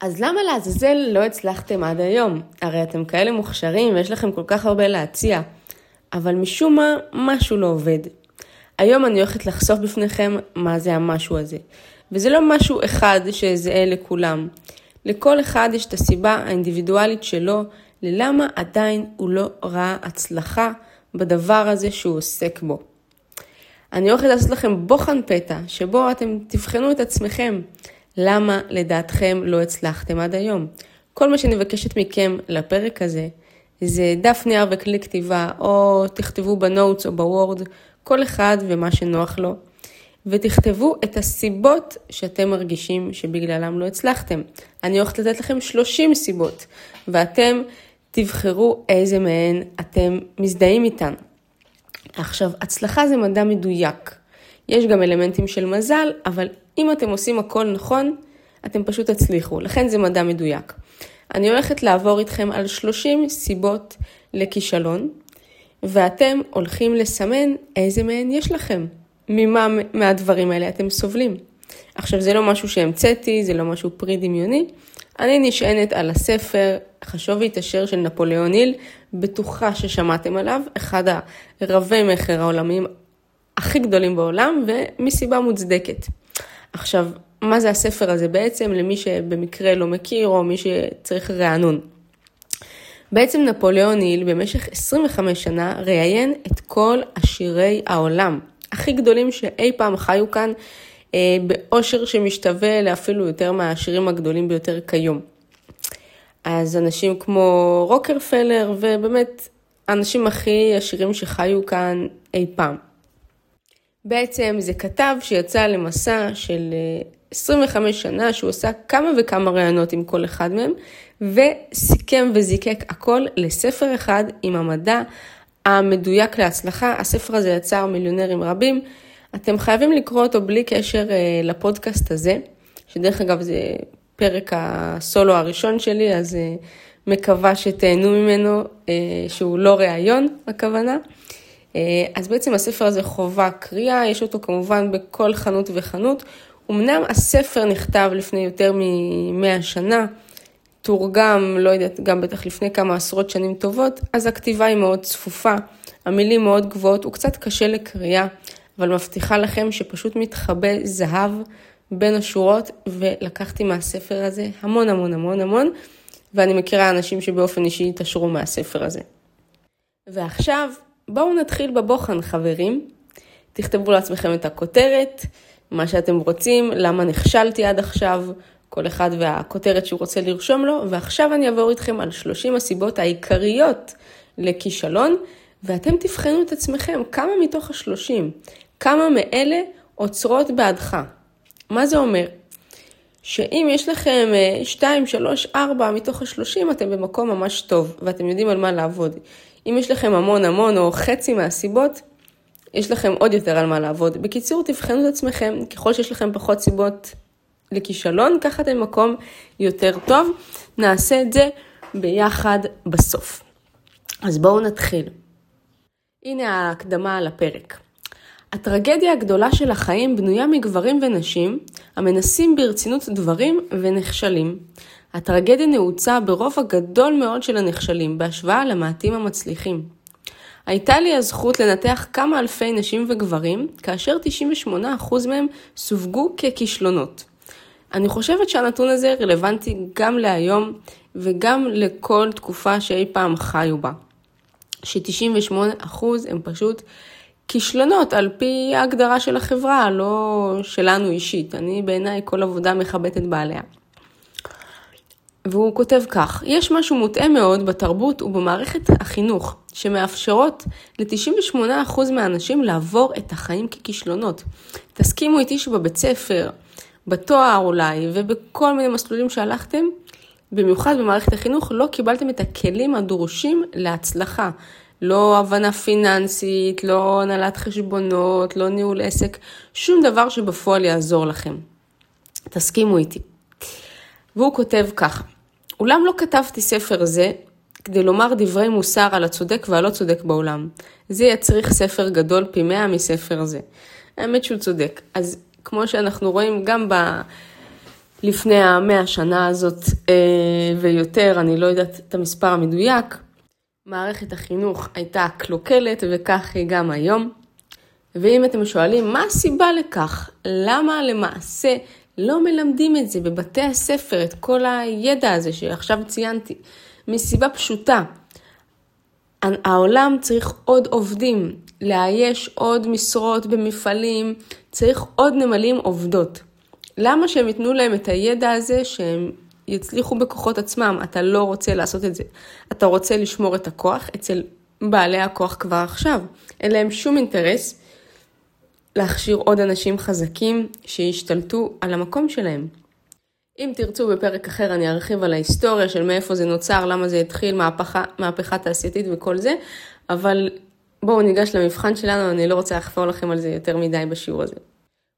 אז למה לעזאזל לא הצלחתם עד היום? הרי אתם כאלה מוכשרים ויש לכם כל כך הרבה להציע. אבל משום מה, משהו לא עובד. היום אני הולכת לחשוף בפניכם מה זה המשהו הזה. וזה לא משהו אחד שזהה לכולם. לכל אחד יש את הסיבה האינדיבידואלית שלו ללמה עדיין הוא לא ראה הצלחה בדבר הזה שהוא עוסק בו. אני הולכת לעשות לכם בוחן פתע, שבו אתם תבחנו את עצמכם. למה לדעתכם לא הצלחתם עד היום? כל מה שאני מבקשת מכם לפרק הזה, זה דף נייר וכלי כתיבה, או תכתבו בנוטס או בוורד, כל אחד ומה שנוח לו, ותכתבו את הסיבות שאתם מרגישים שבגללם לא הצלחתם. אני הולכת לתת לכם 30 סיבות, ואתם תבחרו איזה מהן אתם מזדהים איתן. עכשיו, הצלחה זה מדע מדויק. יש גם אלמנטים של מזל, אבל אם אתם עושים הכל נכון, אתם פשוט תצליחו. לכן זה מדע מדויק. אני הולכת לעבור איתכם על 30 סיבות לכישלון, ואתם הולכים לסמן איזה מהן יש לכם. ממה מהדברים האלה אתם סובלים. עכשיו, זה לא משהו שהמצאתי, זה לא משהו פרי דמיוני. אני נשענת על הספר חשוב והתעשר של נפוליאון היל, בטוחה ששמעתם עליו, אחד הרבי מכר העולמיים הכי גדולים בעולם, ומסיבה מוצדקת. עכשיו, מה זה הספר הזה בעצם, למי שבמקרה לא מכיר, או מי שצריך רענון. בעצם נפוליאון היל במשך 25 שנה ראיין את כל עשירי העולם, הכי גדולים שאי פעם חיו כאן, אה, באושר שמשתווה לאפילו יותר מהעשירים הגדולים ביותר כיום. אז אנשים כמו רוקרפלר, ובאמת האנשים הכי עשירים שחיו כאן אי פעם. בעצם זה כתב שיצא למסע של 25 אה, שנה, שהוא עשה כמה וכמה רעיונות עם כל אחד מהם, וסיכם וזיקק הכל לספר אחד עם המדע המדויק להצלחה. הספר הזה יצר מיליונרים רבים. אתם חייבים לקרוא אותו בלי קשר אה, לפודקאסט הזה, שדרך אגב זה פרק הסולו הראשון שלי, אז אה, מקווה שתהנו ממנו, שהוא לא ראיון, הכוונה. אז בעצם הספר הזה חובה קריאה, יש אותו כמובן בכל חנות וחנות. אמנם הספר נכתב לפני יותר מ-100 שנה, תורגם, לא יודעת, גם בטח לפני כמה עשרות שנים טובות, אז הכתיבה היא מאוד צפופה, המילים מאוד גבוהות, הוא קצת קשה לקריאה, אבל מבטיחה לכם שפשוט מתחבא זהב בין השורות, ולקחתי מהספר הזה המון המון המון המון, ואני מכירה אנשים שבאופן אישי התעשרו מהספר הזה. ועכשיו, בואו נתחיל בבוחן, חברים. תכתבו לעצמכם את הכותרת, מה שאתם רוצים, למה נכשלתי עד עכשיו, כל אחד והכותרת שהוא רוצה לרשום לו, ועכשיו אני אעבור איתכם על 30 הסיבות העיקריות לכישלון, ואתם תבחנו את עצמכם כמה מתוך ה-30, כמה מאלה עוצרות בעדך. מה זה אומר? שאם יש לכם 2, 3, 4 מתוך ה-30, אתם במקום ממש טוב, ואתם יודעים על מה לעבוד. אם יש לכם המון המון או חצי מהסיבות, יש לכם עוד יותר על מה לעבוד. בקיצור, תבחנו את עצמכם, ככל שיש לכם פחות סיבות לכישלון, ככה אתם במקום יותר טוב. נעשה את זה ביחד בסוף. אז בואו נתחיל. הנה ההקדמה על הפרק. הטרגדיה הגדולה של החיים בנויה מגברים ונשים המנסים ברצינות דברים ונכשלים. הטרגדיה נעוצה ברוב הגדול מאוד של הנכשלים בהשוואה למעטים המצליחים. הייתה לי הזכות לנתח כמה אלפי נשים וגברים, כאשר 98% מהם סווגו ככישלונות. אני חושבת שהנתון הזה רלוונטי גם להיום וגם לכל תקופה שאי פעם חיו בה. ש-98% הם פשוט כישלונות על פי ההגדרה של החברה, לא שלנו אישית. אני בעיניי כל עבודה מכבדת בעליה. והוא כותב כך, יש משהו מוטעה מאוד בתרבות ובמערכת החינוך, שמאפשרות ל-98% מהאנשים לעבור את החיים ככישלונות. תסכימו איתי שבבית ספר, בתואר אולי, ובכל מיני מסלולים שהלכתם, במיוחד במערכת החינוך, לא קיבלתם את הכלים הדרושים להצלחה. לא הבנה פיננסית, לא הנהלת חשבונות, לא ניהול עסק, שום דבר שבפועל יעזור לכם. תסכימו איתי. והוא כותב ככה, אולם לא כתבתי ספר זה כדי לומר דברי מוסר על הצודק והלא צודק בעולם. זה יצריך ספר גדול פי מאה מספר זה. האמת שהוא צודק. אז כמו שאנחנו רואים גם לפני המאה השנה הזאת אה, ויותר, אני לא יודעת את המספר המדויק, מערכת החינוך הייתה קלוקלת וכך היא גם היום. ואם אתם שואלים מה הסיבה לכך, למה למעשה לא מלמדים את זה בבתי הספר, את כל הידע הזה שעכשיו ציינתי, מסיבה פשוטה. העולם צריך עוד עובדים, לאייש עוד משרות במפעלים, צריך עוד נמלים עובדות. למה שהם ייתנו להם את הידע הזה שהם יצליחו בכוחות עצמם? אתה לא רוצה לעשות את זה. אתה רוצה לשמור את הכוח אצל בעלי הכוח כבר עכשיו. אין להם שום אינטרס להכשיר עוד אנשים חזקים שישתלטו על המקום שלהם. אם תרצו בפרק אחר אני ארחיב על ההיסטוריה של מאיפה זה נוצר, למה זה התחיל, מהפכה, מהפכה תעשייתית וכל זה, אבל בואו ניגש למבחן שלנו, אני לא רוצה לחפור לכם על זה יותר מדי בשיעור הזה.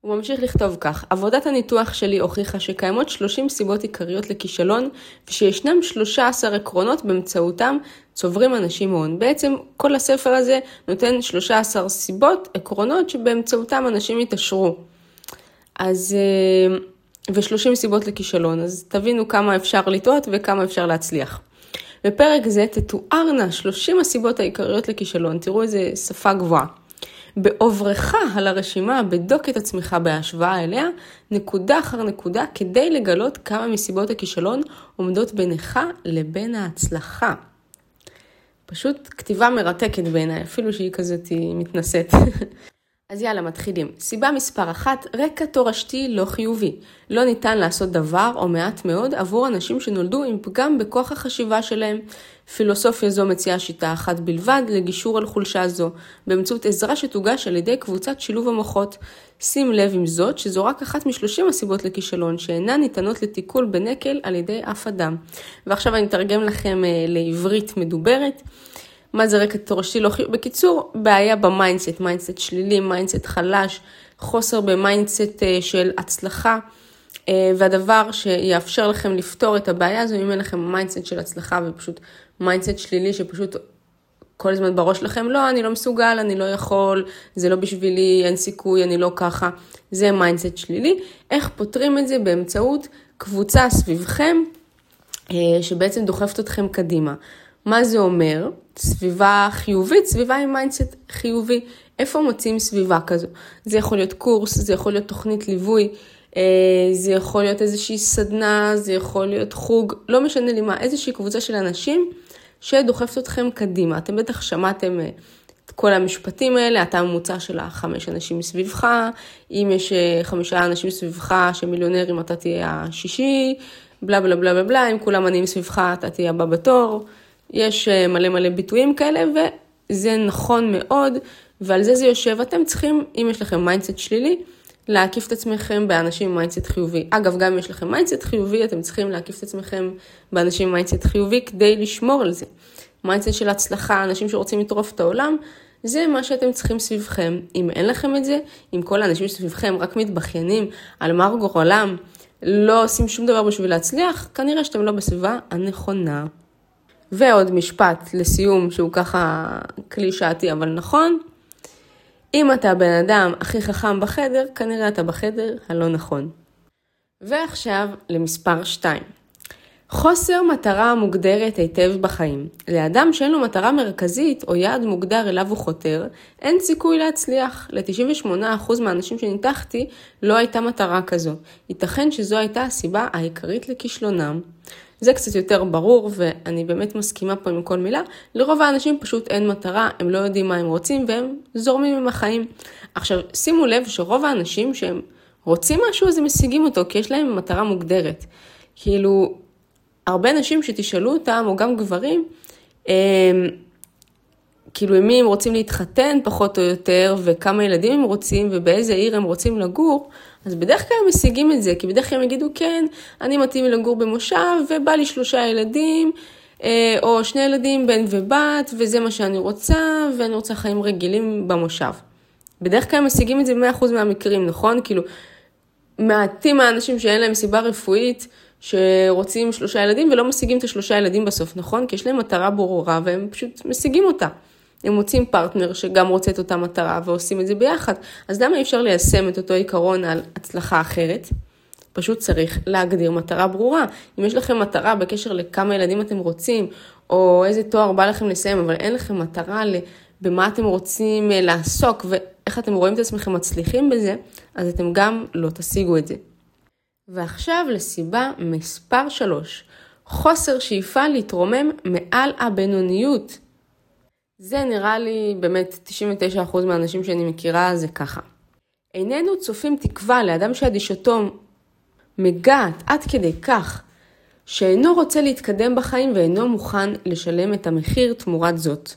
הוא ממשיך לכתוב כך, עבודת הניתוח שלי הוכיחה שקיימות 30 סיבות עיקריות לכישלון, ושישנם 13 עקרונות באמצעותם צוברים אנשים הון. בעצם כל הספר הזה נותן 13 סיבות, עקרונות, שבאמצעותם אנשים יתעשרו. אז, אה, ו-30 סיבות לכישלון, אז תבינו כמה אפשר לטעות וכמה אפשר להצליח. בפרק זה תתוארנה 30 הסיבות העיקריות לכישלון, תראו איזה שפה גבוהה. בעוברך על הרשימה, בדוק את עצמך בהשוואה אליה, נקודה אחר נקודה, כדי לגלות כמה מסיבות הכישלון עומדות בינך לבין ההצלחה. פשוט כתיבה מרתקת בעיניי, אפילו שהיא כזאת מתנשאת. אז יאללה, מתחילים. סיבה מספר אחת, רקע תורשתי לא חיובי. לא ניתן לעשות דבר, או מעט מאוד, עבור אנשים שנולדו עם פגם בכוח החשיבה שלהם. פילוסופיה זו מציעה שיטה אחת בלבד לגישור על חולשה זו, באמצעות עזרה שתוגש על ידי קבוצת שילוב המוחות. שים לב עם זאת, שזו רק אחת משלושים הסיבות לכישלון, שאינן ניתנות לתיקון בנקל על ידי אף אדם. ועכשיו אני אתרגם לכם אה, לעברית מדוברת. מה זה רקע תורשתי לא חיובי? בקיצור, בעיה ב mindset, mindset שלילי, mindset חלש, חוסר ב mindset אה, של הצלחה. אה, והדבר שיאפשר לכם לפתור את הבעיה הזו, אם אין לכם mindset של הצלחה ופשוט mindset שלילי שפשוט כל הזמן בראש לכם, לא, אני לא מסוגל, אני לא יכול, זה לא בשבילי, אין סיכוי, אני לא ככה, זה mindset שלילי. איך פותרים את זה? באמצעות קבוצה סביבכם, אה, שבעצם דוחפת אתכם קדימה. מה זה אומר? סביבה חיובית, סביבה עם mindset חיובי. איפה מוצאים סביבה כזו? זה יכול להיות קורס, זה יכול להיות תוכנית ליווי, זה יכול להיות איזושהי סדנה, זה יכול להיות חוג, לא משנה לי מה, איזושהי קבוצה של אנשים שדוחפת אתכם קדימה. אתם בטח שמעתם אה, את כל המשפטים האלה, אתה ממוצע של החמש אנשים מסביבך, אם יש אה, חמישה אנשים סביבך שמיליונרים אתה תהיה השישי, בלה בלה בלה בלה בלה, אם כולם עניים סביבך אתה תהיה הבא בתור. יש מלא מלא ביטויים כאלה, וזה נכון מאוד, ועל זה זה יושב. אתם צריכים, אם יש לכם mindset שלילי, להקיף את עצמכם באנשים עם mindset חיובי. אגב, גם אם יש לכם mindset חיובי, אתם צריכים להקיף את עצמכם באנשים עם mindset חיובי כדי לשמור על זה. mindset של הצלחה, אנשים שרוצים לטרוף את העולם, זה מה שאתם צריכים סביבכם. אם אין לכם את זה, אם כל האנשים סביבכם רק מתבכיינים על מר גורלם, לא עושים שום דבר בשביל להצליח, כנראה שאתם לא בסביבה הנכונה. ועוד משפט לסיום, שהוא ככה קלישאתי אבל נכון, אם אתה הבן אדם הכי חכם בחדר, כנראה אתה בחדר הלא נכון. ועכשיו למספר 2. חוסר מטרה מוגדרת היטב בחיים. לאדם שאין לו מטרה מרכזית או יעד מוגדר אליו הוא חותר, אין סיכוי להצליח. ל-98% מהאנשים שניתחתי לא הייתה מטרה כזו. ייתכן שזו הייתה הסיבה העיקרית לכישלונם. זה קצת יותר ברור, ואני באמת מסכימה פה עם כל מילה. לרוב האנשים פשוט אין מטרה, הם לא יודעים מה הם רוצים, והם זורמים עם החיים. עכשיו, שימו לב שרוב האנשים שהם רוצים משהו, אז הם משיגים אותו, כי יש להם מטרה מוגדרת. כאילו, הרבה אנשים שתשאלו אותם, או גם גברים, כאילו עם מי הם רוצים להתחתן פחות או יותר, וכמה ילדים הם רוצים, ובאיזה עיר הם רוצים לגור, אז בדרך כלל הם משיגים את זה, כי בדרך כלל הם יגידו, כן, אני מתאים לגור במושב, ובא לי שלושה ילדים, אה, או שני ילדים, בן ובת, וזה מה שאני רוצה, ואני רוצה חיים רגילים במושב. בדרך כלל הם משיגים את זה ב-100% מהמקרים, נכון? כאילו, מעטים האנשים שאין להם סיבה רפואית, שרוצים שלושה ילדים ולא משיגים את השלושה ילדים בסוף, נכון? כי יש להם מטרה ברורה והם פשוט משיגים אותה. הם מוצאים פרטנר שגם רוצה את אותה מטרה ועושים את זה ביחד. אז למה אי אפשר ליישם את אותו עיקרון על הצלחה אחרת? פשוט צריך להגדיר מטרה ברורה. אם יש לכם מטרה בקשר לכמה ילדים אתם רוצים, או איזה תואר בא לכם לסיים, אבל אין לכם מטרה במה אתם רוצים אה, לעסוק ואיך אתם רואים את עצמכם מצליחים בזה, אז אתם גם לא תשיגו את זה. ועכשיו לסיבה מספר 3, חוסר שאיפה להתרומם מעל הבינוניות. זה נראה לי באמת 99% מהאנשים שאני מכירה זה ככה. איננו צופים תקווה לאדם שאדישתו מגעת עד כדי כך שאינו רוצה להתקדם בחיים ואינו מוכן לשלם את המחיר תמורת זאת.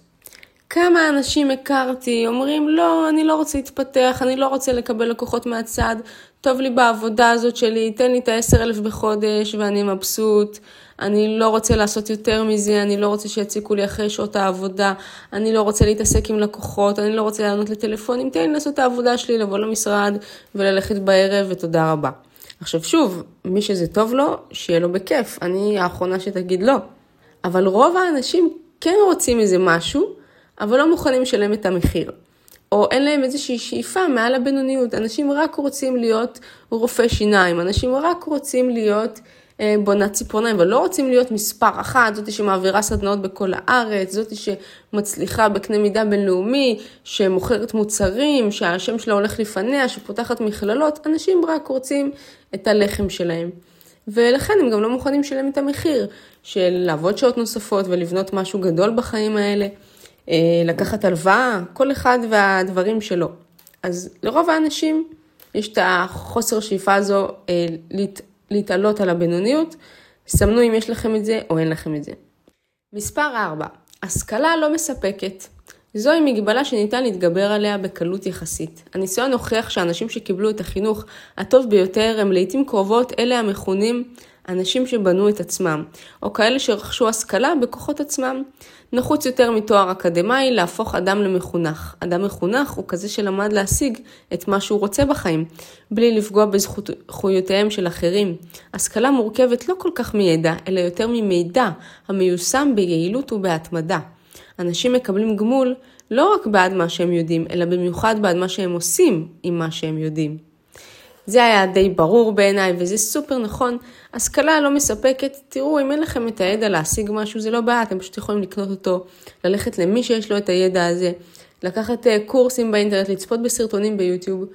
כמה אנשים הכרתי אומרים לא, אני לא רוצה להתפתח, אני לא רוצה לקבל לקוחות מהצד, טוב לי בעבודה הזאת שלי, תן לי את ה-10,000 בחודש ואני מבסוט, אני לא רוצה לעשות יותר מזה, אני לא רוצה שיציקו לי אחרי שעות העבודה, אני לא רוצה להתעסק עם לקוחות, אני לא רוצה לענות לטלפונים, תן לי לעשות את העבודה שלי, לבוא למשרד וללכת בערב ותודה רבה. עכשיו שוב, מי שזה טוב לו, שיהיה לו בכיף, אני האחרונה שתגיד לא. אבל רוב האנשים כן רוצים איזה משהו, אבל לא מוכנים לשלם את המחיר. או אין להם איזושהי שאיפה מעל הבינוניות. אנשים רק רוצים להיות רופא שיניים, אנשים רק רוצים להיות בונת ציפורניים, אבל לא רוצים להיות מספר אחת, זאתי שמעבירה סדנאות בכל הארץ, זאתי שמצליחה בקנה מידה בינלאומי, שמוכרת מוצרים, שהשם שלה הולך לפניה, שפותחת מכללות, אנשים רק רוצים את הלחם שלהם. ולכן הם גם לא מוכנים לשלם את המחיר של לעבוד שעות נוספות ולבנות משהו גדול בחיים האלה. אה, לקחת הלוואה, כל אחד והדברים שלו. אז לרוב האנשים יש את החוסר שאיפה הזו אה, להת, להתעלות על הבינוניות, סמנו אם יש לכם את זה או אין לכם את זה. מספר 4, השכלה לא מספקת. זוהי מגבלה שניתן להתגבר עליה בקלות יחסית. הניסיון הוכיח שאנשים שקיבלו את החינוך הטוב ביותר הם לעיתים קרובות אלה המכונים אנשים שבנו את עצמם, או כאלה שרכשו השכלה בכוחות עצמם. נחוץ יותר מתואר אקדמאי להפוך אדם למחונך. אדם מחונך הוא כזה שלמד להשיג את מה שהוא רוצה בחיים, בלי לפגוע בזכויותיהם של אחרים. השכלה מורכבת לא כל כך מידע, אלא יותר ממידע המיושם ביעילות ובהתמדה. אנשים מקבלים גמול לא רק בעד מה שהם יודעים, אלא במיוחד בעד מה שהם עושים עם מה שהם יודעים. זה היה די ברור בעיניי וזה סופר נכון. השכלה לא מספקת, תראו אם אין לכם את הידע להשיג משהו זה לא בעיה, אתם פשוט יכולים לקנות אותו, ללכת למי שיש לו את הידע הזה, לקחת אה, קורסים באינטרנט, לצפות בסרטונים ביוטיוב,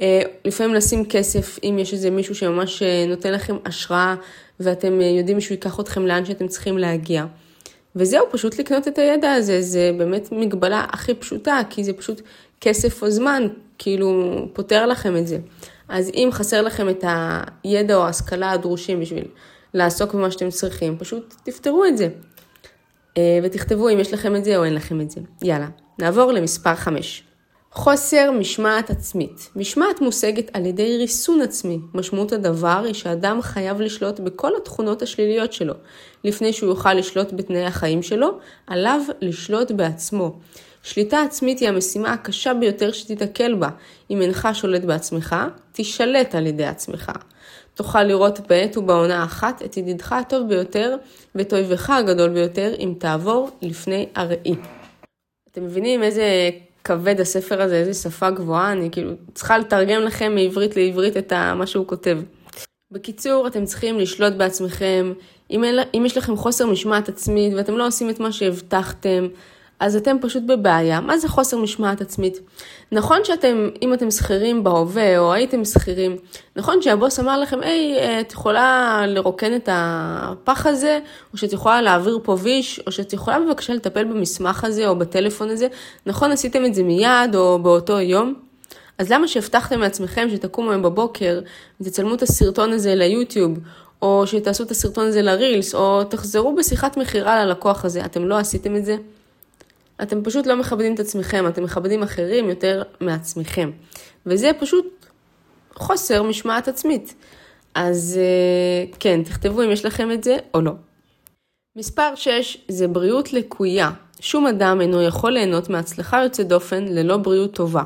אה, לפעמים לשים כסף אם יש איזה מישהו שממש אה, נותן לכם השראה ואתם יודעים שהוא ייקח אתכם לאן שאתם צריכים להגיע. וזהו, פשוט לקנות את הידע הזה, זה באמת מגבלה הכי פשוטה, כי זה פשוט כסף או זמן, כאילו פותר לכם את זה. אז אם חסר לכם את הידע או ההשכלה הדרושים בשביל לעסוק במה שאתם צריכים, פשוט תפתרו את זה. אה, ותכתבו אם יש לכם את זה או אין לכם את זה. יאללה, נעבור למספר 5. חוסר משמעת עצמית. משמעת מושגת על ידי ריסון עצמי. משמעות הדבר היא שאדם חייב לשלוט בכל התכונות השליליות שלו. לפני שהוא יוכל לשלוט בתנאי החיים שלו, עליו לשלוט בעצמו. שליטה עצמית היא המשימה הקשה ביותר שתיתקל בה. אם אינך שולט בעצמך, תישלט על ידי עצמך. תוכל לראות בעת ובעונה אחת את ידידך הטוב ביותר ואת אויבך הגדול ביותר אם תעבור לפני הראי. אתם מבינים איזה כבד הספר הזה, איזה שפה גבוהה, אני כאילו צריכה לתרגם לכם מעברית לעברית את מה שהוא כותב. בקיצור, אתם צריכים לשלוט בעצמכם, אם, אין, אם יש לכם חוסר משמעת עצמית ואתם לא עושים את מה שהבטחתם, אז אתם פשוט בבעיה. מה זה חוסר משמעת עצמית? נכון שאתם, אם אתם שכירים בהווה או הייתם שכירים, נכון שהבוס אמר לכם, היי, את יכולה לרוקן את הפח הזה, או שאת יכולה להעביר פה ויש, או שאת יכולה בבקשה לטפל במסמך הזה או בטלפון הזה, נכון עשיתם את זה מיד או באותו יום? אז למה שהבטחתם לעצמכם שתקומו היום בבוקר ותצלמו את הסרטון הזה ליוטיוב, או שתעשו את הסרטון הזה לרילס, או תחזרו בשיחת מכירה ללקוח הזה, אתם לא עשיתם את זה? אתם פשוט לא מכבדים את עצמכם, אתם מכבדים אחרים יותר מעצמכם. וזה פשוט חוסר משמעת עצמית. אז אה, כן, תכתבו אם יש לכם את זה או לא. מספר 6 זה בריאות לקויה. שום אדם אינו יכול ליהנות מהצלחה יוצאת דופן ללא בריאות טובה.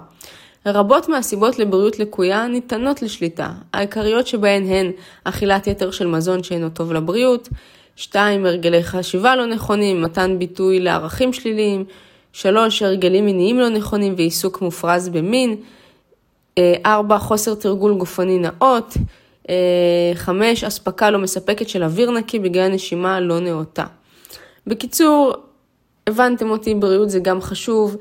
רבות מהסיבות לבריאות לקויה ניתנות לשליטה. העיקריות שבהן הן אכילת יתר של מזון שאינו טוב לבריאות, 2. הרגלי חשיבה לא נכונים, מתן ביטוי לערכים שליליים. 3. הרגלים מיניים לא נכונים ועיסוק מופרז במין. 4. אה, חוסר תרגול גופני נאות. חמש, אספקה לא מספקת של אוויר נקי בגלל נשימה לא נאותה. בקיצור, הבנתם אותי, בריאות זה גם חשוב.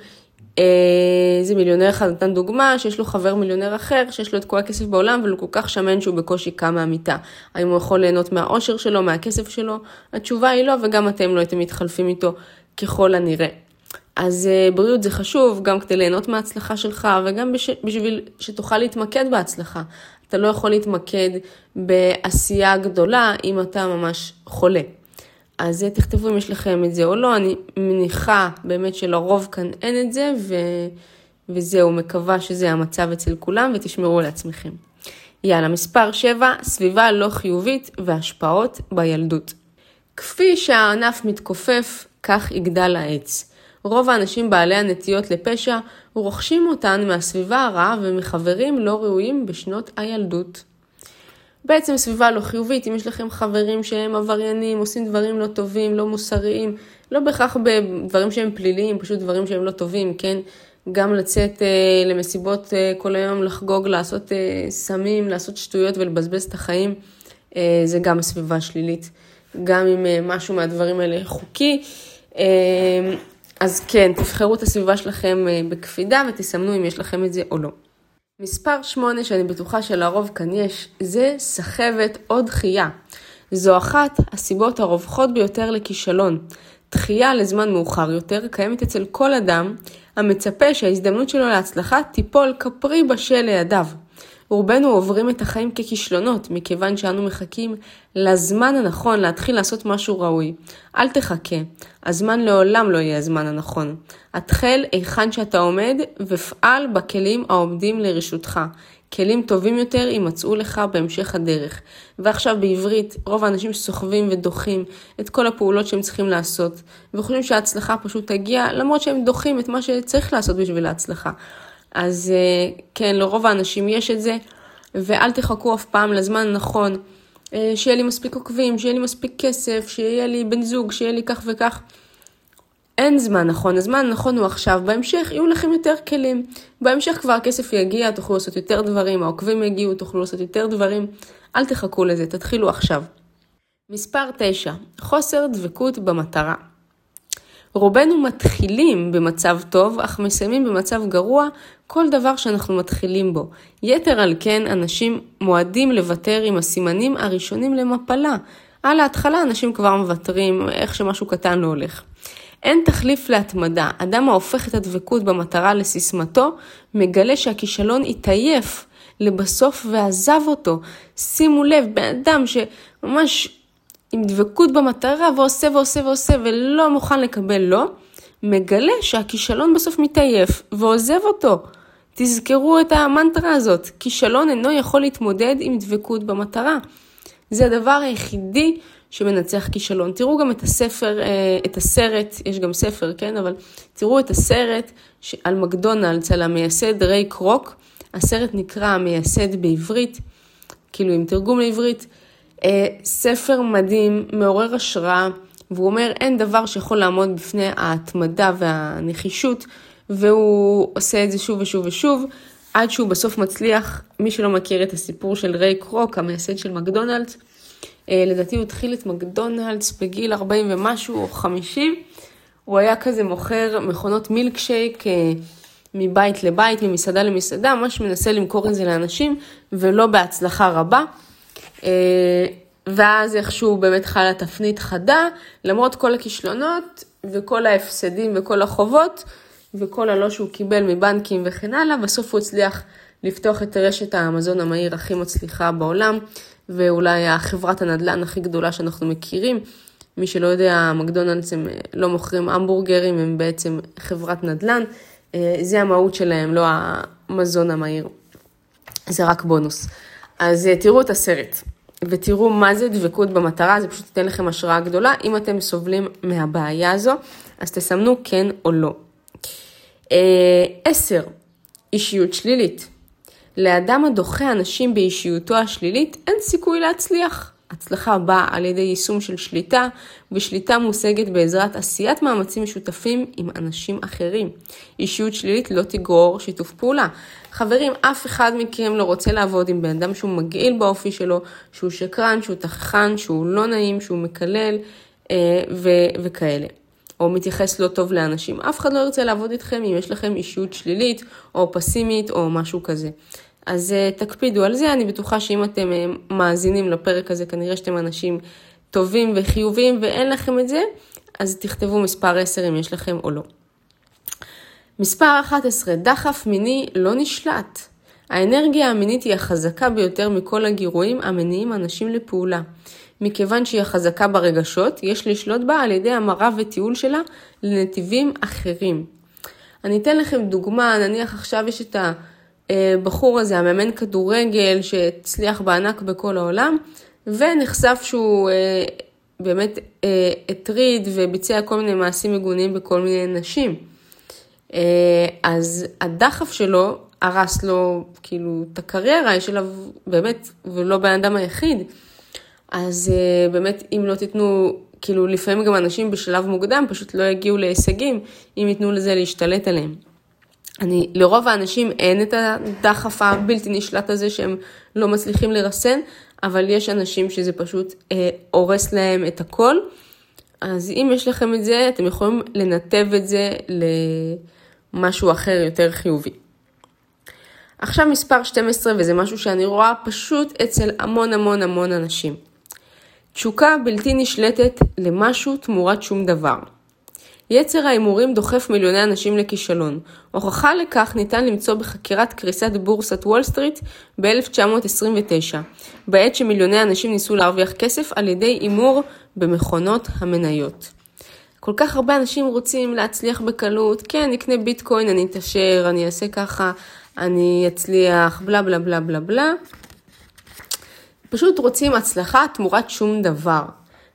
איזה מיליונר אחד נתן דוגמה, שיש לו חבר מיליונר אחר, שיש לו את כל הכסף בעולם, אבל הוא כל כך שמן שהוא בקושי קם מהמיטה. האם הוא יכול ליהנות מהאושר שלו, מהכסף שלו? התשובה היא לא, וגם אתם לא הייתם מתחלפים איתו ככל הנראה. אז בריאות זה חשוב, גם כדי ליהנות מההצלחה שלך, וגם בשביל שתוכל להתמקד בהצלחה. אתה לא יכול להתמקד בעשייה גדולה אם אתה ממש חולה. אז תכתבו אם יש לכם את זה או לא, אני מניחה באמת שלרוב כאן אין את זה, ו... וזהו, מקווה שזה המצב אצל כולם, ותשמרו על עצמכם. יאללה, מספר 7, סביבה לא חיובית והשפעות בילדות. כפי שהענף מתכופף, כך יגדל העץ. רוב האנשים בעלי הנטיות לפשע רוכשים אותן מהסביבה הרעה ומחברים לא ראויים בשנות הילדות. בעצם סביבה לא חיובית, אם יש לכם חברים שהם עבריינים, עושים דברים לא טובים, לא מוסריים, לא בהכרח בדברים שהם פליליים, פשוט דברים שהם לא טובים, כן? גם לצאת אה, למסיבות אה, כל היום, לחגוג, לעשות אה, סמים, לעשות שטויות ולבזבז את החיים, אה, זה גם סביבה שלילית. גם אם אה, משהו מהדברים האלה חוקי, אה, אז כן, תבחרו את הסביבה שלכם אה, בקפידה ותסמנו אם יש לכם את זה או לא. מספר 8 שאני בטוחה שלרוב כאן יש, זה סחבת או דחייה. זו אחת הסיבות הרווחות ביותר לכישלון. דחייה לזמן מאוחר יותר קיימת אצל כל אדם המצפה שההזדמנות שלו להצלחה תיפול כפרי בשל לידיו. רובנו עוברים את החיים ככישלונות, מכיוון שאנו מחכים לזמן הנכון להתחיל לעשות משהו ראוי. אל תחכה, הזמן לעולם לא יהיה הזמן הנכון. התחל היכן שאתה עומד ופעל בכלים העומדים לרשותך. כלים טובים יותר יימצאו לך בהמשך הדרך. ועכשיו בעברית, רוב האנשים סוחבים ודוחים את כל הפעולות שהם צריכים לעשות, וחושבים שההצלחה פשוט תגיע, למרות שהם דוחים את מה שצריך לעשות בשביל ההצלחה. אז אה, כן, לרוב האנשים יש את זה, ואל תחכו אף פעם לזמן הנכון, אה, שיהיה לי מספיק עוקבים, שיהיה לי מספיק כסף, שיהיה לי בן זוג, שיהיה לי כך וכך. אין זמן נכון, הזמן הנכון הוא עכשיו, בהמשך יהיו לכם יותר כלים. בהמשך כבר הכסף יגיע, תוכלו לעשות יותר דברים, העוקבים יגיעו, תוכלו לעשות יותר דברים. אל תחכו לזה, תתחילו עכשיו. מספר 9, חוסר דבקות במטרה. רובנו מתחילים במצב טוב, אך מסיימים במצב גרוע כל דבר שאנחנו מתחילים בו. יתר על כן, אנשים מועדים לוותר עם הסימנים הראשונים למפלה. על ההתחלה אנשים כבר מוותרים, איך שמשהו קטן לא הולך. אין תחליף להתמדה. אדם ההופך את הדבקות במטרה לסיסמתו, מגלה שהכישלון התעייף לבסוף ועזב אותו. שימו לב, בן אדם שממש עם דבקות במטרה ועושה ועושה ועושה ולא מוכן לקבל לא, מגלה שהכישלון בסוף מתעייף ועוזב אותו. תזכרו את המנטרה הזאת, כישלון אינו יכול להתמודד עם דבקות במטרה. זה הדבר היחידי שמנצח כישלון. תראו גם את הספר, אה, את הסרט, יש גם ספר, כן? אבל תראו את הסרט על מקדונלדס, על המייסד ריי קרוק. הסרט נקרא המייסד בעברית, כאילו עם תרגום לעברית. אה, ספר מדהים, מעורר השראה, והוא אומר אין דבר שיכול לעמוד בפני ההתמדה והנחישות, והוא עושה את זה שוב ושוב ושוב, עד שהוא בסוף מצליח, מי שלא מכיר את הסיפור של ריי קרוק, המייסד של מקדונלדס, אה, לדעתי הוא התחיל את מקדונלדס בגיל 40 ומשהו או 50, הוא היה כזה מוכר מכונות מילקשייק אה, מבית לבית, ממסעדה למסעדה, ממש מנסה למכור את זה לאנשים, ולא בהצלחה רבה. אה, ואז איכשהו באמת חלה תפנית חדה, למרות כל הכישלונות וכל ההפסדים וכל החובות וכל הלא שהוא קיבל מבנקים וכן הלאה, בסוף הוא הצליח לפתוח את רשת המזון המהיר הכי מצליחה בעולם, ואולי החברת הנדל"ן הכי גדולה שאנחנו מכירים. מי שלא יודע, מקדונלדס הם לא מוכרים המבורגרים, הם בעצם חברת נדל"ן. אה, זה המהות שלהם, לא המזון המהיר. זה רק בונוס. אז אה, תראו את הסרט. ותראו מה זה דבקות במטרה, זה פשוט ייתן לכם השראה גדולה. אם אתם סובלים מהבעיה הזו, אז תסמנו כן או לא. אה, עשר, אישיות שלילית. לאדם הדוחה אנשים באישיותו השלילית אין סיכוי להצליח. הצלחה באה על ידי יישום של שליטה, ושליטה מושגת בעזרת עשיית מאמצים משותפים עם אנשים אחרים. אישיות שלילית לא תגרור שיתוף פעולה. חברים, אף אחד מכם לא רוצה לעבוד עם בן אדם שהוא מגעיל באופי שלו, שהוא שקרן, שהוא תכחן, שהוא לא נעים, שהוא מקלל אה, ו- וכאלה. או מתייחס לא טוב לאנשים. אף אחד לא ירצה לעבוד איתכם אם יש לכם אישיות שלילית או פסימית או משהו כזה. אז uh, תקפידו על זה, אני בטוחה שאם אתם uh, מאזינים לפרק הזה, כנראה שאתם אנשים טובים וחיוביים ואין לכם את זה, אז תכתבו מספר 10 אם יש לכם או לא. מספר 11, דחף מיני לא נשלט. האנרגיה המינית היא החזקה ביותר מכל הגירויים המניעים אנשים לפעולה. מכיוון שהיא החזקה ברגשות, יש לשלוט בה על ידי המרה וטיול שלה לנתיבים אחרים. אני אתן לכם דוגמה, נניח עכשיו יש את הבחור הזה, המאמן כדורגל שהצליח בענק בכל העולם, ונחשף שהוא אה, באמת אה, הטריד וביצע כל מיני מעשים מגונים בכל מיני נשים. אה, אז הדחף שלו הרס לו כאילו את הקריירה, יש אליו באמת, ולא בן אדם היחיד. אז uh, באמת, אם לא תיתנו, כאילו לפעמים גם אנשים בשלב מוקדם פשוט לא יגיעו להישגים, אם ייתנו לזה להשתלט עליהם. אני, לרוב האנשים אין את הדחף הבלתי נשלט הזה שהם לא מצליחים לרסן, אבל יש אנשים שזה פשוט אה, הורס להם את הכל. אז אם יש לכם את זה, אתם יכולים לנתב את זה למשהו אחר יותר חיובי. עכשיו מספר 12, וזה משהו שאני רואה פשוט אצל המון המון המון אנשים. תשוקה בלתי נשלטת למשהו תמורת שום דבר. יצר ההימורים דוחף מיליוני אנשים לכישלון. הוכחה לכך ניתן למצוא בחקירת קריסת בורסת וול סטריט ב-1929, בעת שמיליוני אנשים ניסו להרוויח כסף על ידי הימור במכונות המניות. כל כך הרבה אנשים רוצים להצליח בקלות, כן, נקנה ביטקוין, אני אתעשר, אני אעשה ככה, אני אצליח, בלה בלה בלה בלה בלה. פשוט רוצים הצלחה תמורת שום דבר.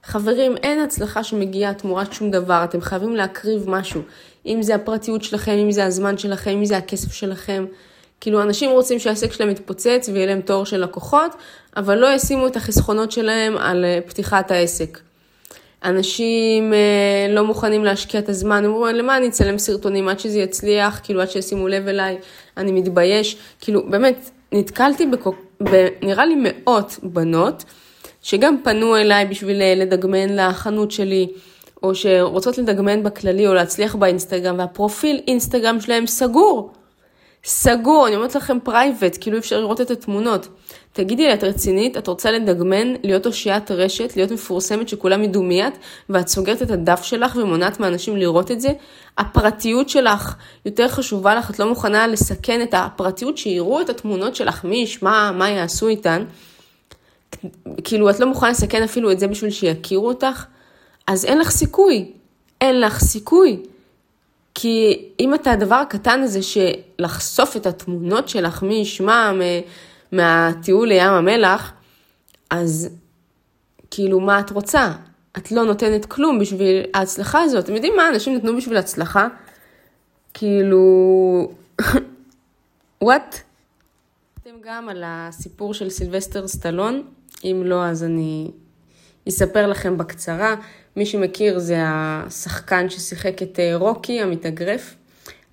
חברים, אין הצלחה שמגיעה תמורת שום דבר, אתם חייבים להקריב משהו. אם זה הפרטיות שלכם, אם זה הזמן שלכם, אם זה הכסף שלכם. כאילו, אנשים רוצים שהעסק שלהם יתפוצץ ויהיה להם תור של לקוחות, אבל לא ישימו את החסכונות שלהם על אה, פתיחת העסק. אנשים אה, לא מוכנים להשקיע את הזמן, אומרים, למה אני אצלם סרטונים עד שזה יצליח, כאילו עד שישימו לב אליי, אני מתבייש. כאילו, באמת, נתקלתי בכל נראה לי מאות בנות, שגם פנו אליי בשביל אה, לדגמן לחנות שלי, או שרוצות לדגמן בכללי או להצליח באינסטגרם, והפרופיל אינסטגרם שלהם סגור. סגור, אני אומרת לכם private, כאילו אפשר לראות את התמונות. תגידי לי, את רצינית? את רוצה לדגמן, להיות אושיית רשת, להיות מפורסמת שכולם ידעו מי את, ואת סוגרת את הדף שלך ומונעת מאנשים לראות את זה? הפרטיות שלך יותר חשובה לך, את לא מוכנה לסכן את הפרטיות, שיראו את התמונות שלך, מי ישמע, מה יעשו איתן. כאילו, את לא מוכנה לסכן אפילו את זה בשביל שיכירו אותך, אז אין לך סיכוי. אין לך סיכוי. כי אם אתה הדבר הקטן הזה שלחשוף את התמונות שלך, מי ישמע מהטיול לים המלח, אז כאילו מה את רוצה? את לא נותנת כלום בשביל ההצלחה הזאת. אתם יודעים מה אנשים נתנו בשביל הצלחה? כאילו, וואט? אתם גם על הסיפור של סילבסטר סטלון, אם לא אז אני אספר לכם בקצרה. מי שמכיר זה השחקן ששיחק את אה, רוקי המתאגרף.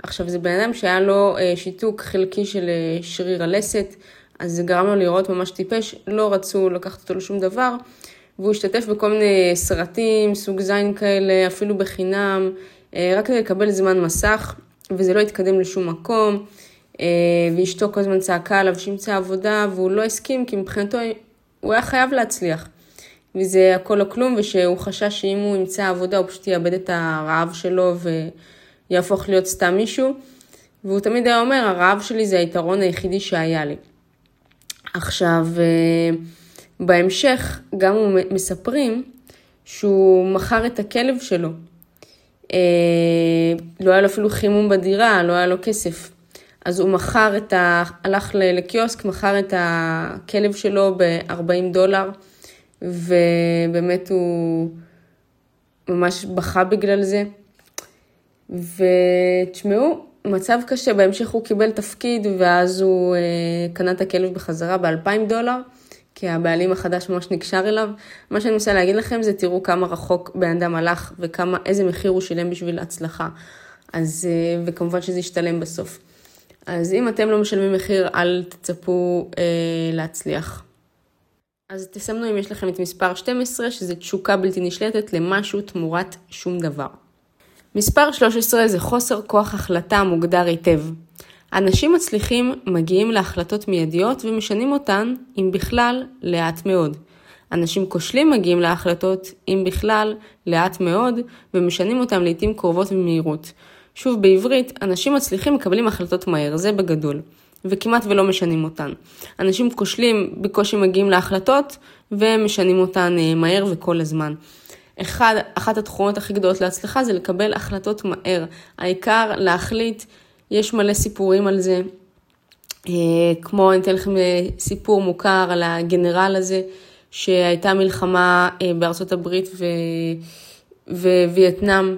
עכשיו זה בן אדם שהיה לו אה, שיתוק חלקי של אה, שריר הלסת, אז זה גרם לו לראות ממש טיפש, לא רצו לקחת אותו לשום דבר, והוא השתתף בכל מיני סרטים, סוג זין כאלה, אפילו בחינם, רק כדי לקבל זמן מסך, וזה לא התקדם לשום מקום, ואשתו כל הזמן צעקה עליו שימצא עבודה, והוא לא הסכים, כי מבחינתו הוא היה חייב להצליח. וזה הכל או כלום, ושהוא חשש שאם הוא ימצא עבודה הוא פשוט יאבד את הרעב שלו ויהפוך להיות סתם מישהו. והוא תמיד היה אומר, הרעב שלי זה היתרון היחידי שהיה לי. עכשיו, אה, בהמשך גם הוא מספרים שהוא מכר את הכלב שלו. אה, לא היה לו אפילו חימום בדירה, לא היה לו כסף. אז הוא מכר את ה... הלך לקיוסק, מכר את הכלב שלו ב-40 דולר. ובאמת הוא ממש בכה בגלל זה. ותשמעו, מצב קשה, בהמשך הוא קיבל תפקיד ואז הוא אה, קנה את הכלב בחזרה ב-2,000 דולר, כי הבעלים החדש ממש נקשר אליו. מה שאני מנסה להגיד לכם זה תראו כמה רחוק בן אדם הלך וכמה, איזה מחיר הוא שילם בשביל הצלחה. אז, אה, וכמובן שזה ישתלם בסוף. אז אם אתם לא משלמים מחיר, אל תצפו אה, להצליח. אז תסמנו אם יש לכם את מספר 12, שזה תשוקה בלתי נשלטת למשהו תמורת שום דבר. מספר 13 זה חוסר כוח החלטה מוגדר היטב. אנשים מצליחים מגיעים להחלטות מיידיות ומשנים אותן, אם בכלל, לאט מאוד. אנשים כושלים מגיעים להחלטות, אם בכלל, לאט מאוד, ומשנים אותן לעיתים קרובות במהירות. שוב, בעברית, אנשים מצליחים מקבלים החלטות מהר, זה בגדול, וכמעט ולא משנים אותן. אנשים כושלים בקושי מגיעים להחלטות, ומשנים אותן אה, מהר וכל הזמן. אחד, אחת התכונות הכי גדולות להצלחה זה לקבל החלטות מהר. העיקר להחליט, יש מלא סיפורים על זה. אה, כמו אני אתן לכם אה, סיפור מוכר על הגנרל הזה, שהייתה מלחמה בארצות הברית ווייטנאם.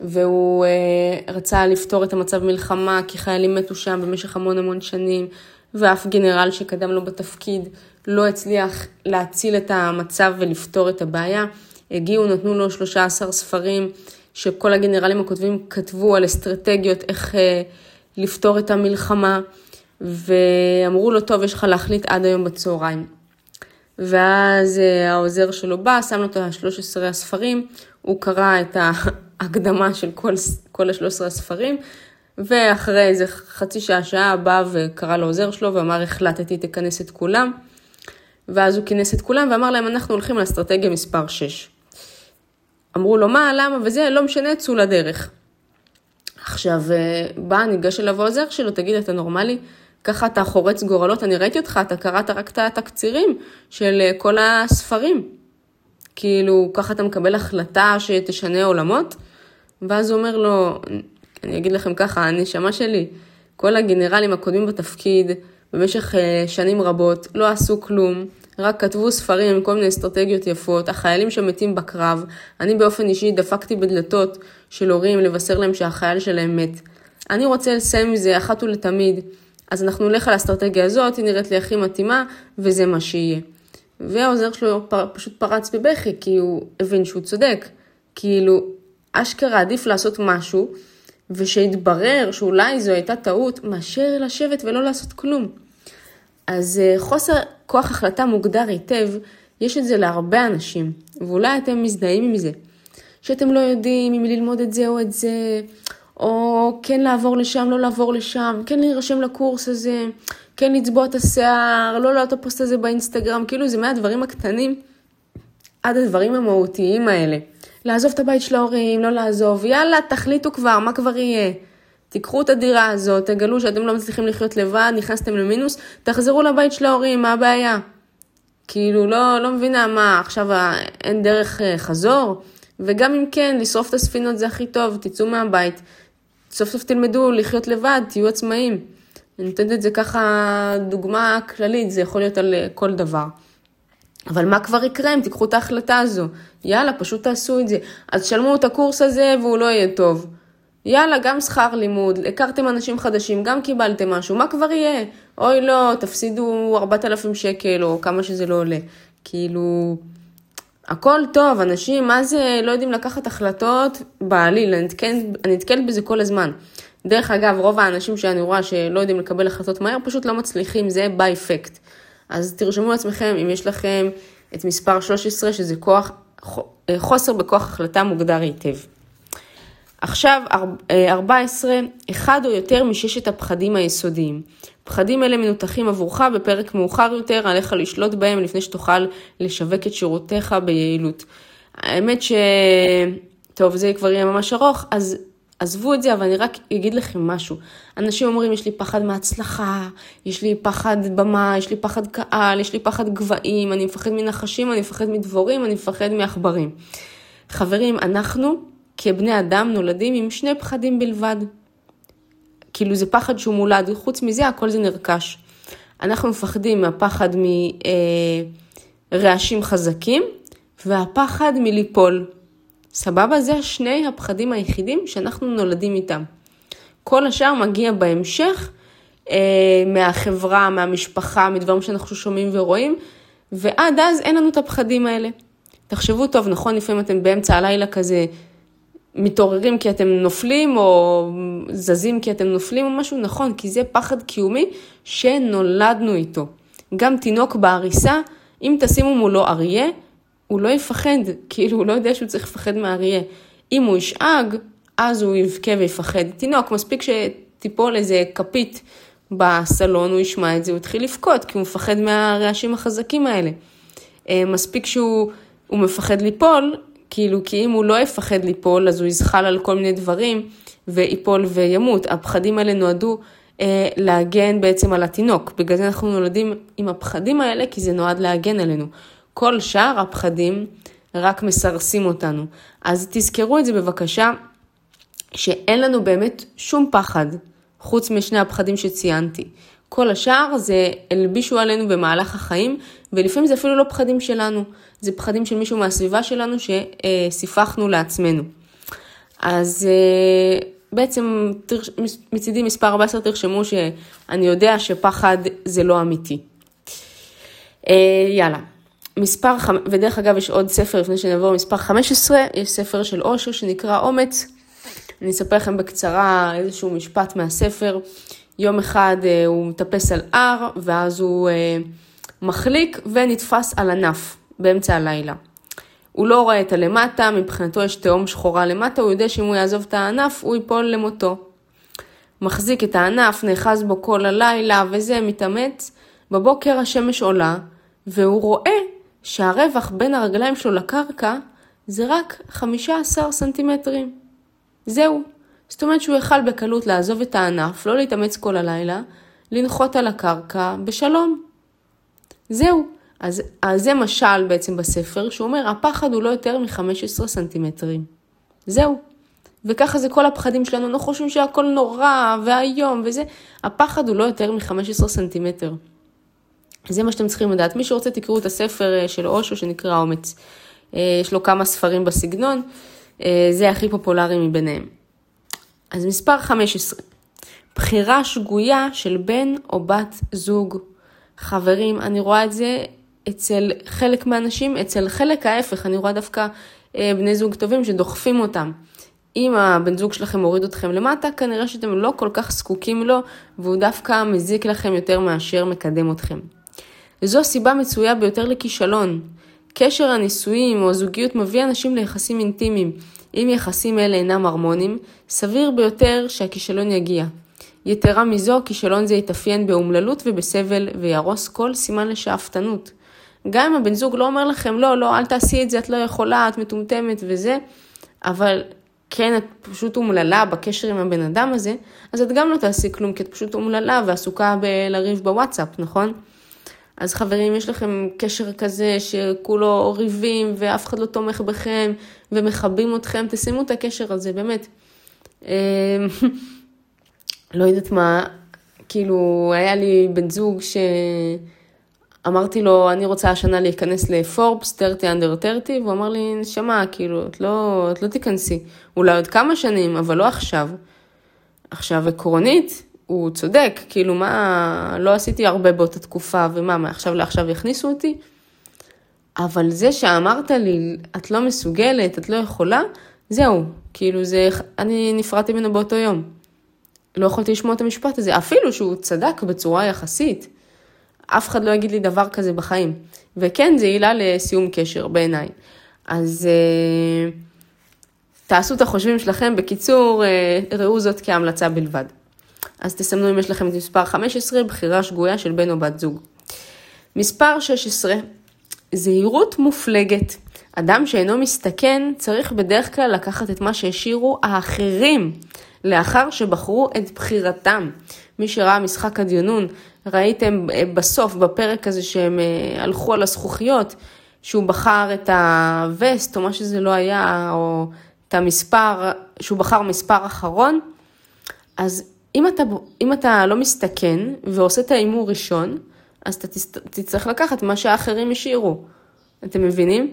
והוא אה, רצה לפתור את המצב מלחמה, כי חיילים מתו שם במשך המון המון שנים, ואף גנרל שקדם לו בתפקיד לא הצליח להציל את המצב ולפתור את הבעיה. הגיעו, נתנו לו 13 ספרים, שכל הגנרלים הכותבים כתבו על אסטרטגיות איך אה, לפתור את המלחמה, ואמרו לו, טוב, יש לך להחליט עד היום בצהריים. ואז אה, העוזר שלו בא, שם לו את ה-13 הספרים, הוא קרא את ההקדמה של כל, כל ה-13 הספרים, ואחרי איזה חצי שעה, שעה, בא וקרא לעוזר שלו ואמר, החלטתי, תכנס את כולם. ואז הוא כינס את כולם ואמר להם, אנחנו הולכים לאסטרטגיה מספר 6. אמרו לו, מה, למה וזה, לא משנה, צאו לדרך. עכשיו, אה, בא, ניגש אליו העוזר שלו, תגיד, אתה נורמלי? ככה אתה חורץ גורלות, אני ראיתי אותך, אתה קראת רק את התקצירים של אה, כל הספרים. כאילו, ככה אתה מקבל החלטה שתשנה עולמות? ואז הוא אומר לו, אני אגיד לכם ככה, הנשמה שלי, כל הגנרלים הקודמים בתפקיד, במשך אה, שנים רבות, לא עשו כלום, רק כתבו ספרים עם כל מיני אסטרטגיות יפות, החיילים שמתים בקרב, אני באופן אישי דפקתי בדלתות של הורים לבשר להם שהחייל שלהם מת. אני רוצה לסיים עם זה אחת ולתמיד, אז אנחנו נלך על האסטרטגיה הזאת, היא נראית לי הכי מתאימה, וזה מה שיהיה. והעוזר שלו פשוט פרץ בבכי, כי הוא הבין שהוא צודק. כאילו, אשכרה עדיף לעשות משהו, ושיתברר שאולי זו הייתה טעות, מאשר לשבת ולא לעשות כלום. אז אה, חוסר כוח החלטה מוגדר היטב, יש את זה להרבה אנשים, ואולי אתם מזדהים עם זה. שאתם לא יודעים אם ללמוד את זה או את זה, או כן לעבור לשם, לא לעבור לשם, כן להירשם לקורס הזה, כן לצבוע את השיער, לא לעלות את הפוסט הזה באינסטגרם, כאילו זה מהדברים הקטנים עד הדברים המהותיים האלה. לעזוב את הבית של ההורים, לא לעזוב, יאללה, תחליטו כבר, מה כבר יהיה? תיקחו את הדירה הזאת, תגלו שאתם לא מצליחים לחיות לבד, נכנסתם למינוס, תחזרו לבית של ההורים, מה הבעיה? כאילו, לא, לא מבינה מה, עכשיו אין דרך אה, חזור? וגם אם כן, לשרוף את הספינות זה הכי טוב, תצאו מהבית, סוף סוף תלמדו לחיות לבד, תהיו עצמאים. אני נותנת את זה ככה דוגמה כללית, זה יכול להיות על אה, כל דבר. אבל מה כבר יקרה אם תיקחו את ההחלטה הזו? יאללה, פשוט תעשו את זה. אז שלמו את הקורס הזה והוא לא יהיה טוב. יאללה, גם שכר לימוד, הכרתם אנשים חדשים, גם קיבלתם משהו, מה כבר יהיה? אוי לא, תפסידו 4,000 שקל או כמה שזה לא עולה. כאילו, הכל טוב, אנשים, מה זה, לא יודעים לקחת החלטות בעליל, אני נתקלת בזה כל הזמן. דרך אגב, רוב האנשים שאני רואה שלא יודעים לקבל החלטות מהר, פשוט לא מצליחים, זה by-fact. אז תרשמו לעצמכם אם יש לכם את מספר 13, שזה כוח, חוסר בכוח החלטה מוגדר היטב. עכשיו, 14, אחד או יותר מששת הפחדים היסודיים. פחדים אלה מנותחים עבורך בפרק מאוחר יותר, עליך לשלוט בהם לפני שתוכל לשווק את שירותיך ביעילות. האמת ש... טוב, זה כבר יהיה ממש ארוך, אז עזבו את זה, אבל אני רק אגיד לכם משהו. אנשים אומרים, יש לי פחד מהצלחה, יש לי פחד במה, יש לי פחד קהל, יש לי פחד גבהים, אני מפחד מנחשים, אני מפחד מדבורים, אני מפחד מעכברים. חברים, אנחנו כבני אדם נולדים עם שני פחדים בלבד. כאילו זה פחד שהוא מולד, חוץ מזה הכל זה נרכש. אנחנו מפחדים מהפחד מרעשים חזקים והפחד מליפול. סבבה? זה שני הפחדים היחידים שאנחנו נולדים איתם. כל השאר מגיע בהמשך אה, מהחברה, מהמשפחה, מדברים שאנחנו שומעים ורואים, ועד אז אין לנו את הפחדים האלה. תחשבו טוב, נכון, לפעמים אתם באמצע הלילה כזה מתעוררים כי אתם נופלים, או זזים כי אתם נופלים או משהו, נכון, כי זה פחד קיומי שנולדנו איתו. גם תינוק בעריסה, אם תשימו מולו אריה, הוא לא יפחד, כאילו הוא לא יודע שהוא צריך לפחד מאריה. אם הוא ישאג, אז הוא יבכה ויפחד. תינוק, מספיק שתיפול איזה כפית בסלון, הוא ישמע את זה, הוא יתחיל לבכות, כי הוא מפחד מהרעשים החזקים האלה. אה, מספיק שהוא מפחד ליפול, כאילו, כי אם הוא לא יפחד ליפול, אז הוא יזחל על כל מיני דברים ויפול וימות. הפחדים האלה נועדו אה, להגן בעצם על התינוק. בגלל זה אנחנו נולדים עם הפחדים האלה, כי זה נועד להגן עלינו. כל שאר הפחדים רק מסרסים אותנו. אז תזכרו את זה בבקשה, שאין לנו באמת שום פחד, חוץ משני הפחדים שציינתי. כל השאר זה הלבישו עלינו במהלך החיים, ולפעמים זה אפילו לא פחדים שלנו, זה פחדים של מישהו מהסביבה שלנו שסיפחנו לעצמנו. אז אה, בעצם מצידי מספר 14 תרשמו שאני יודע שפחד זה לא אמיתי. אה, יאללה. מספר, ודרך אגב יש עוד ספר לפני שנעבור מספר 15, יש ספר של אושר שנקרא אומץ. אני אספר לכם בקצרה איזשהו משפט מהספר. יום אחד אה, הוא מטפס על הר, ואז הוא אה, מחליק ונתפס על ענף באמצע הלילה. הוא לא רואה את הלמטה, מבחינתו יש תהום שחורה למטה, הוא יודע שאם הוא יעזוב את הענף, הוא ייפול למותו. מחזיק את הענף, נאחז בו כל הלילה, וזה מתאמץ. בבוקר השמש עולה, והוא רואה שהרווח בין הרגליים שלו לקרקע זה רק 15 סנטימטרים. זהו. זאת אומרת שהוא יכל בקלות לעזוב את הענף, לא להתאמץ כל הלילה, לנחות על הקרקע בשלום. זהו. אז, אז זה משל בעצם בספר, שהוא אומר, הפחד הוא לא יותר מ-15 סנטימטרים. זהו. וככה זה כל הפחדים שלנו, אנחנו חושבים שהכל נורא ואיום וזה, הפחד הוא לא יותר מ-15 סנטימטר. זה מה שאתם צריכים לדעת. מי שרוצה תקראו את הספר אה, של אושו שנקרא אומץ. אה, יש לו כמה ספרים בסגנון, אה, זה הכי פופולרי מביניהם. אז מספר 15, בחירה שגויה של בן או בת זוג. חברים, אני רואה את זה אצל חלק מהאנשים, אצל חלק ההפך, אני רואה דווקא בני זוג טובים שדוחפים אותם. אם הבן זוג שלכם מוריד אתכם למטה, כנראה שאתם לא כל כך זקוקים לו, והוא דווקא מזיק לכם יותר מאשר מקדם אתכם. וזו הסיבה מצויה ביותר לכישלון. קשר הנישואים או הזוגיות מביא אנשים ליחסים אינטימיים. אם יחסים אלה אינם הרמוניים, סביר ביותר שהכישלון יגיע. יתרה מזו, כישלון זה יתאפיין באומללות ובסבל ויהרוס כל סימן לשאפתנות. גם אם הבן זוג לא אומר לכם, לא, לא, אל תעשי את זה, את לא יכולה, את מטומטמת וזה, אבל כן, את פשוט אומללה בקשר עם הבן אדם הזה, אז את גם לא תעשי כלום, כי את פשוט אומללה ועסוקה בלריב בוואטסאפ, נכון? אז חברים, יש לכם קשר כזה שכולו ריבים ואף אחד לא תומך בכם ומכבים אתכם, תשימו את הקשר הזה, באמת. אמ, לא יודעת מה, כאילו, היה לי בן זוג שאמרתי לו, אני רוצה השנה להיכנס לפורבס, 30 under 30, והוא אמר לי, נשמה, כאילו, את לא, את לא תיכנסי. אולי עוד כמה שנים, אבל לא עכשיו. עכשיו, עקרונית, הוא צודק, כאילו מה, לא עשיתי הרבה באותה תקופה, ומה, מעכשיו לעכשיו יכניסו אותי? אבל זה שאמרת לי, את לא מסוגלת, את לא יכולה, זהו, כאילו זה, אני נפרדתי ממנו באותו יום. לא יכולתי לשמוע את המשפט הזה, אפילו שהוא צדק בצורה יחסית. אף אחד לא יגיד לי דבר כזה בחיים. וכן, זה עילה לסיום קשר בעיניי. אז אה, תעשו את החושבים שלכם. בקיצור, אה, ראו זאת כהמלצה בלבד. אז תסמנו אם יש לכם את מספר 15, בחירה שגויה של בן או בת זוג. מספר 16, זהירות מופלגת. אדם שאינו מסתכן צריך בדרך כלל לקחת את מה שהשאירו האחרים לאחר שבחרו את בחירתם. מי שראה משחק הדיונון, ראיתם אה, בסוף, בפרק הזה שהם אה, הלכו על הזכוכיות, שהוא בחר את הווסט או מה שזה לא היה, או את המספר, שהוא בחר מספר אחרון, אז אם אתה, אם אתה לא מסתכן ועושה את ההימור ראשון, אז אתה תצטרך לקחת מה שהאחרים השאירו. אתם מבינים?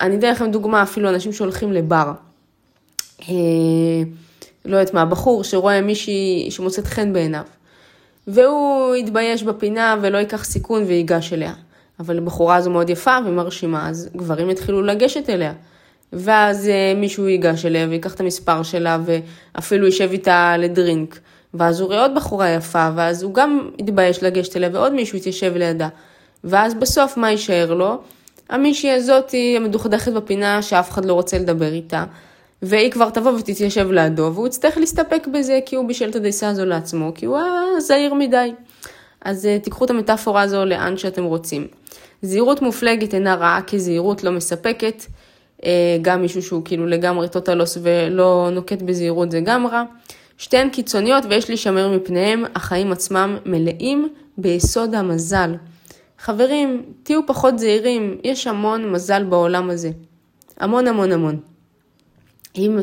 אני אתן לכם דוגמה, אפילו אנשים שהולכים לבר. אה, לא יודעת מה, בחור שרואה מישהי שמוצאת חן בעיניו, והוא יתבייש בפינה ולא ייקח סיכון וייגש אליה. אבל הבחורה הזו מאוד יפה ומרשימה, אז גברים יתחילו לגשת אליה. ואז אה, מישהו ייגש אליה ויקח את המספר שלה ואפילו יישב איתה לדרינק. ואז הוא רואה עוד בחורה יפה, ואז הוא גם יתבייש לגשת אליה ועוד מישהו יתיישב לידה. ואז בסוף מה יישאר לו? המישהי הזאת היא המדוכדכת בפינה שאף אחד לא רוצה לדבר איתה. והיא כבר תבוא ותתיישב לידו, והוא יצטרך להסתפק בזה כי הוא בישל את הדייסה הזו לעצמו, כי הוא היה זהיר מדי. אז uh, תיקחו את המטאפורה הזו לאן שאתם רוצים. זהירות מופלגת אינה רעה כי זהירות לא מספקת. Uh, גם מישהו שהוא כאילו לגמרי טוטלוס ולא נוקט בזהירות זה גם רע. שתיהן קיצוניות ויש להישמר מפניהם, החיים עצמם מלאים ביסוד המזל. חברים, תהיו פחות זהירים, יש המון מזל בעולם הזה. המון המון המון. אם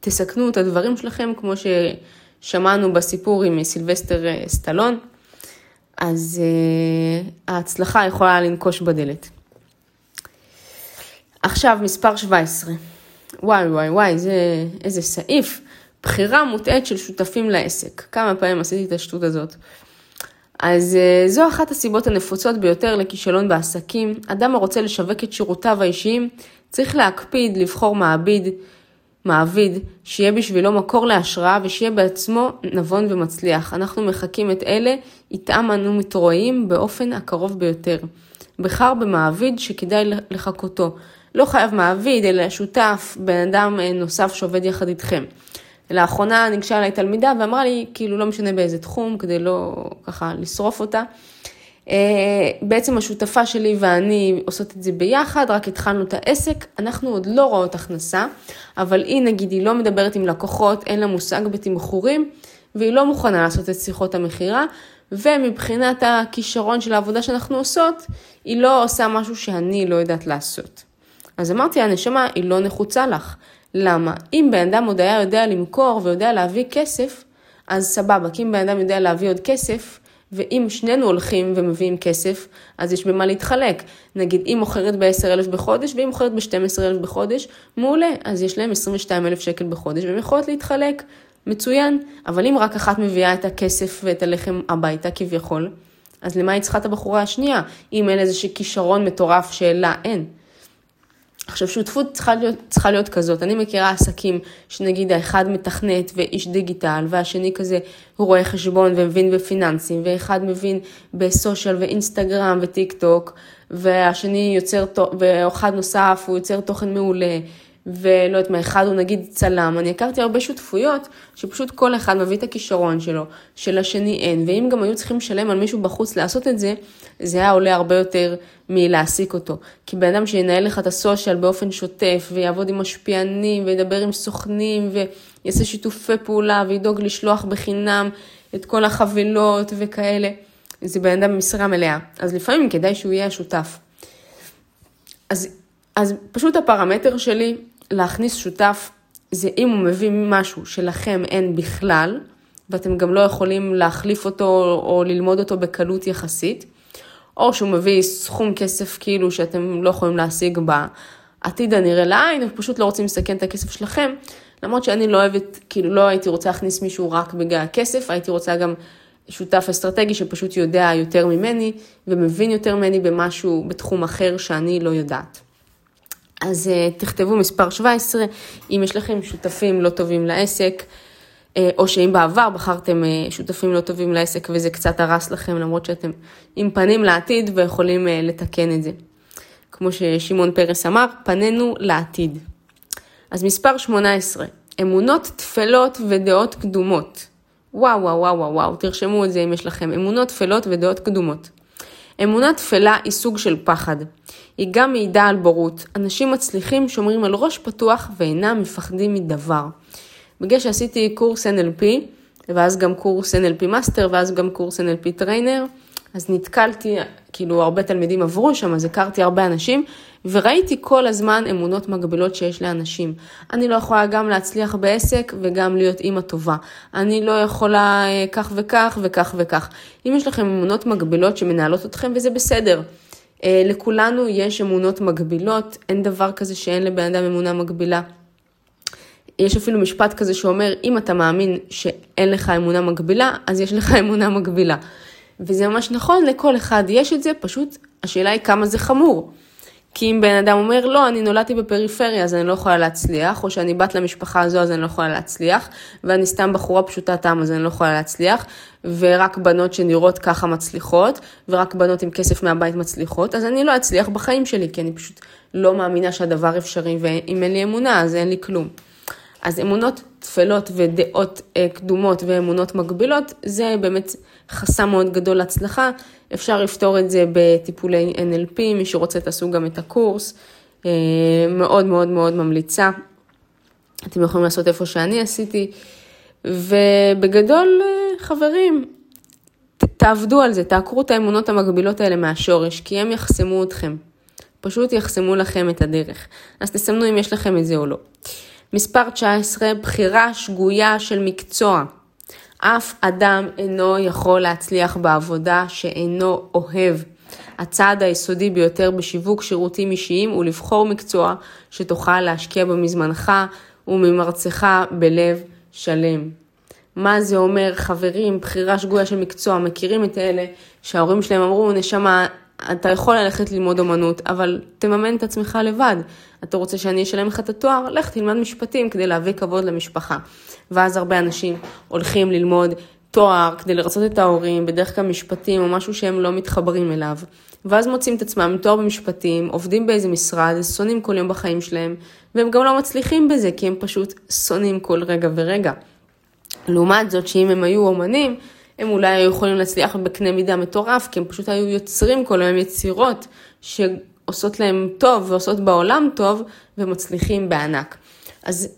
תסכנו את הדברים שלכם, כמו ששמענו בסיפור עם סילבסטר אה, סטלון, אז uh, ההצלחה יכולה לנקוש בדלת. עכשיו, מספר 17. וואי וואי וואי, זה איזה סעיף. בחירה מוטעית של שותפים לעסק. כמה פעמים עשיתי את השטות הזאת. אז uh, זו אחת הסיבות הנפוצות ביותר לכישלון בעסקים. אדם הרוצה לשווק את שירותיו האישיים צריך להקפיד לבחור מעביד מעביד, שיהיה בשבילו מקור להשראה ושיהיה בעצמו נבון ומצליח. אנחנו מחקים את אלה, איתם אנו מתרועעים באופן הקרוב ביותר. בחר במעביד שכדאי לחכותו. לא חייב מעביד, אלא שותף, בן אדם אה, נוסף שעובד יחד איתכם. לאחרונה ניגשה אליי תלמידה ואמרה לי, כאילו לא משנה באיזה תחום, כדי לא ככה לשרוף אותה. אה, בעצם השותפה שלי ואני עושות את זה ביחד, רק התחלנו את העסק, אנחנו עוד לא רואות הכנסה, אבל היא נגיד, היא לא מדברת עם לקוחות, אין לה מושג בתמחורים, והיא לא מוכנה לעשות את שיחות המכירה, ומבחינת הכישרון של העבודה שאנחנו עושות, היא לא עושה משהו שאני לא יודעת לעשות. אז אמרתי, הנשמה, היא לא נחוצה לך. למה? אם בן אדם עוד היה יודע למכור ויודע להביא כסף, אז סבבה, כי אם בן אדם יודע להביא עוד כסף, ואם שנינו הולכים ומביאים כסף, אז יש במה להתחלק. נגיד, היא מוכרת ב-10,000 בחודש והיא מוכרת ב-12,000 בחודש, מעולה, אז יש להם 22,000 שקל בחודש והם יכולות להתחלק, מצוין. אבל אם רק אחת מביאה את הכסף ואת הלחם הביתה כביכול, אז למה היא צריכה את הבחורה השנייה? אם אין איזה כישרון מטורף שלה אין. עכשיו, שותפות צריכה להיות, צריכה להיות כזאת. אני מכירה עסקים שנגיד האחד מתכנת ואיש דיגיטל, והשני כזה הוא רואה חשבון ומבין בפיננסים, ואחד מבין בסושיאל ואינסטגרם וטיק טוק, והשני יוצר, ואחד נוסף הוא יוצר תוכן מעולה, ולא יודעת מה, אחד הוא נגיד צלם, אני הכרתי הרבה שותפויות שפשוט כל אחד מביא את הכישרון שלו, שלשני אין, ואם גם היו צריכים לשלם על מישהו בחוץ לעשות את זה, זה היה עולה הרבה יותר מלהעסיק אותו. כי בן אדם שינהל לך את הסושיאל באופן שוטף, ויעבוד עם משפיענים, וידבר עם סוכנים, ויעשה שיתופי פעולה, וידאוג לשלוח בחינם את כל החבילות וכאלה, זה בן אדם במשרה מלאה. אז לפעמים כדאי שהוא יהיה השותף. אז, אז פשוט הפרמטר שלי להכניס שותף זה אם הוא מביא משהו שלכם אין בכלל, ואתם גם לא יכולים להחליף אותו או ללמוד אותו בקלות יחסית, או שהוא מביא סכום כסף כאילו שאתם לא יכולים להשיג בעתיד הנראה לעין, ופשוט לא רוצים לסכן את הכסף שלכם, למרות שאני לא אוהבת, כאילו לא הייתי רוצה להכניס מישהו רק בגלל הכסף, הייתי רוצה גם שותף אסטרטגי שפשוט יודע יותר ממני ומבין יותר ממני במשהו, בתחום אחר שאני לא יודעת. אז uh, תכתבו מספר 17, אם יש לכם שותפים לא טובים לעסק, uh, או שאם בעבר בחרתם uh, שותפים לא טובים לעסק וזה קצת הרס לכם, למרות שאתם עם פנים לעתיד ויכולים uh, לתקן את זה. כמו ששמעון פרס אמר, פנינו לעתיד. אז מספר 18, אמונות תפלות ודעות קדומות. וואו, וואו, וואו, וואו, תרשמו את זה אם יש לכם. אמונות תפלות ודעות קדומות. אמונה תפלה היא סוג של פחד. היא גם מעידה על בורות. אנשים מצליחים שומרים על ראש פתוח ואינם מפחדים מדבר. בגלל שעשיתי קורס NLP, ואז גם קורס NLP master, ואז גם קורס NLP trainer, אז נתקלתי, כאילו הרבה תלמידים עברו שם, אז הכרתי הרבה אנשים, וראיתי כל הזמן אמונות מגבילות שיש לאנשים. אני לא יכולה גם להצליח בעסק וגם להיות אימא טובה. אני לא יכולה אה, כך וכך וכך וכך. אם יש לכם אמונות מגבילות שמנהלות אתכם, וזה בסדר. אה, לכולנו יש אמונות מגבילות, אין דבר כזה שאין לבן אדם אמונה מגבילה. יש אפילו משפט כזה שאומר, אם אתה מאמין שאין לך אמונה מגבילה, אז יש לך אמונה מגבילה. וזה ממש נכון, לכל אחד יש את זה, פשוט השאלה היא כמה זה חמור. כי אם בן אדם אומר, לא, אני נולדתי בפריפריה, אז אני לא יכולה להצליח, או שאני בת למשפחה הזו, אז אני לא יכולה להצליח, ואני סתם בחורה פשוטת עם, אז אני לא יכולה להצליח, ורק בנות שנראות ככה מצליחות, ורק בנות עם כסף מהבית מצליחות, אז אני לא אצליח בחיים שלי, כי אני פשוט לא מאמינה שהדבר אפשרי, ואם אין לי אמונה, אז אין לי כלום. אז אמונות טפלות ודעות אה, קדומות ואמונות מגבילות, זה באמת חסם מאוד גדול להצלחה. אפשר לפתור את זה בטיפולי NLP, מי שרוצה תעשו גם את הקורס. אה, מאוד מאוד מאוד ממליצה. אתם יכולים לעשות איפה שאני עשיתי. ובגדול, אה, חברים, תעבדו על זה, תעקרו את האמונות המגבילות האלה מהשורש, כי הם יחסמו אתכם. פשוט יחסמו לכם את הדרך. אז תסמנו אם יש לכם את זה או לא. מספר 19, בחירה שגויה של מקצוע. אף אדם אינו יכול להצליח בעבודה שאינו אוהב. הצעד היסודי ביותר בשיווק שירותים אישיים הוא לבחור מקצוע שתוכל להשקיע בו מזמנך וממרצך בלב שלם. מה זה אומר, חברים, בחירה שגויה של מקצוע, מכירים את אלה שההורים שלהם אמרו, נשמה, אתה יכול ללכת ללמוד אמנות, אבל תממן את עצמך לבד. אתה רוצה שאני אשלם לך את התואר? לך תלמד משפטים כדי להביא כבוד למשפחה. ואז הרבה אנשים הולכים ללמוד תואר כדי לרצות את ההורים, בדרך כלל משפטים או משהו שהם לא מתחברים אליו. ואז מוצאים את עצמם עם תואר במשפטים, עובדים באיזה משרד, שונאים כל יום בחיים שלהם, והם גם לא מצליחים בזה, כי הם פשוט שונאים כל רגע ורגע. לעומת זאת, שאם הם היו אומנים, הם אולי היו יכולים להצליח בקנה מידה מטורף, כי הם פשוט היו יוצרים כל היום יצירות שעושות להם טוב ועושות בעולם טוב, ומצליחים בענק. אז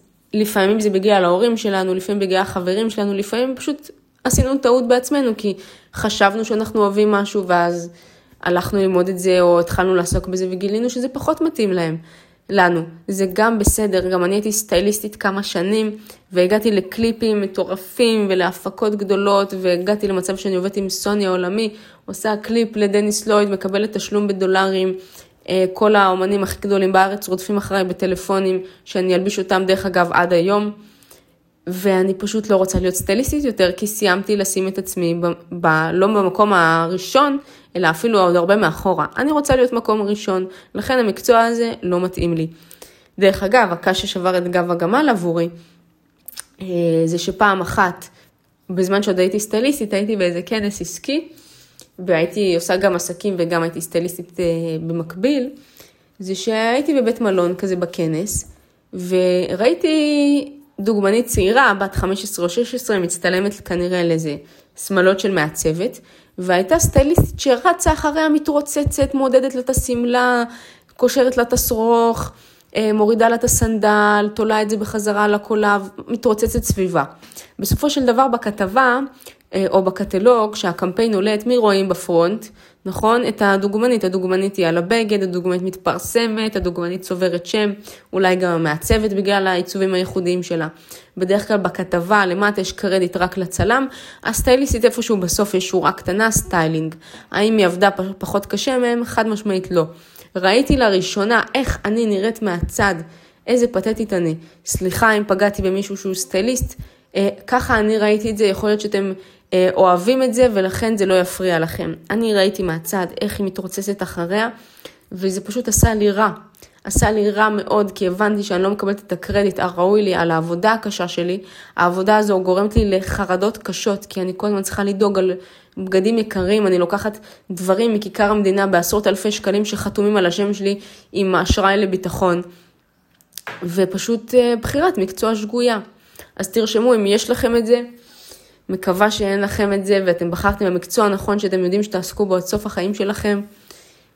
לפעמים זה בגלל ההורים שלנו, לפעמים בגלל החברים שלנו, לפעמים פשוט עשינו טעות בעצמנו, כי חשבנו שאנחנו אוהבים משהו, ואז הלכנו ללמוד את זה, או התחלנו לעסוק בזה, וגילינו שזה פחות מתאים להם. לנו. זה גם בסדר, גם אני הייתי סטייליסטית כמה שנים, והגעתי לקליפים מטורפים ולהפקות גדולות, והגעתי למצב שאני עובדת עם סוני העולמי, עושה קליפ לדניס לויד, מקבלת תשלום בדולרים. אה, כל האומנים הכי גדולים בארץ רודפים אחריי בטלפונים, שאני אלביש אותם דרך אגב עד היום. ואני פשוט לא רוצה להיות סטייליסטית יותר, כי סיימתי לשים את עצמי, ב, ב, לא במקום הראשון, אלא אפילו עוד הרבה מאחורה. אני רוצה להיות מקום ראשון, לכן המקצוע הזה לא מתאים לי. דרך אגב, הקש ששבר את גב הגמל עבורי, אה, זה שפעם אחת, בזמן שעוד הייתי סטייליסטית, הייתי באיזה כנס עסקי, והייתי עושה גם עסקים וגם הייתי סטייליסטית אה, במקביל, זה שהייתי בבית מלון כזה בכנס, וראיתי דוגמנית צעירה, בת 15 או 16, מצטלמת כנראה על איזה שמלות של מעצבת, והייתה סטייליסטית שרצה אחריה מתרוצצת, מודדת לה את השמלה, קושרת לה את השרוך, אה, מורידה לה את הסנדל, תולה את זה בחזרה לקולב, מתרוצצת סביבה. בסופו של דבר בכתבה, או בקטלוג, כשהקמפיין עולה, את מי רואים ב front? נכון? את הדוגמנית, הדוגמנית היא על הבגד, הדוגמנית מתפרסמת, הדוגמנית צוברת שם, אולי גם המעצבת בגלל העיצובים הייחודיים שלה. בדרך כלל בכתבה למטה יש קרדיט רק לצלם, הסטייליסטית איפשהו בסוף יש שורה קטנה, styling. האם היא עבדה פחות קשה מהם? חד משמעית לא. ראיתי לראשונה איך אני נראית מהצד, איזה פתטית אני. סליחה אם פגעתי במישהו שהוא סטייליסט, אה, ככה אני ראיתי את זה, יכול להיות שאתם אה, אוהבים את זה ולכן זה לא יפריע לכם. אני ראיתי מהצד איך היא מתרוצצת אחריה, וזה פשוט עשה לי רע. עשה לי רע מאוד, כי הבנתי שאני לא מקבלת את הקרדיט הראוי לי על העבודה הקשה שלי. העבודה הזו גורמת לי לחרדות קשות, כי אני כל הזמן צריכה לדאוג על בגדים יקרים, אני לוקחת דברים מכיכר המדינה בעשרות אלפי שקלים שחתומים על השם שלי עם אשראי לביטחון. ופשוט אה, בחירת מקצוע שגויה. אז תרשמו אם יש לכם את זה, מקווה שאין לכם את זה ואתם בחרתם במקצוע הנכון שאתם יודעים שתעסקו בו עד סוף החיים שלכם,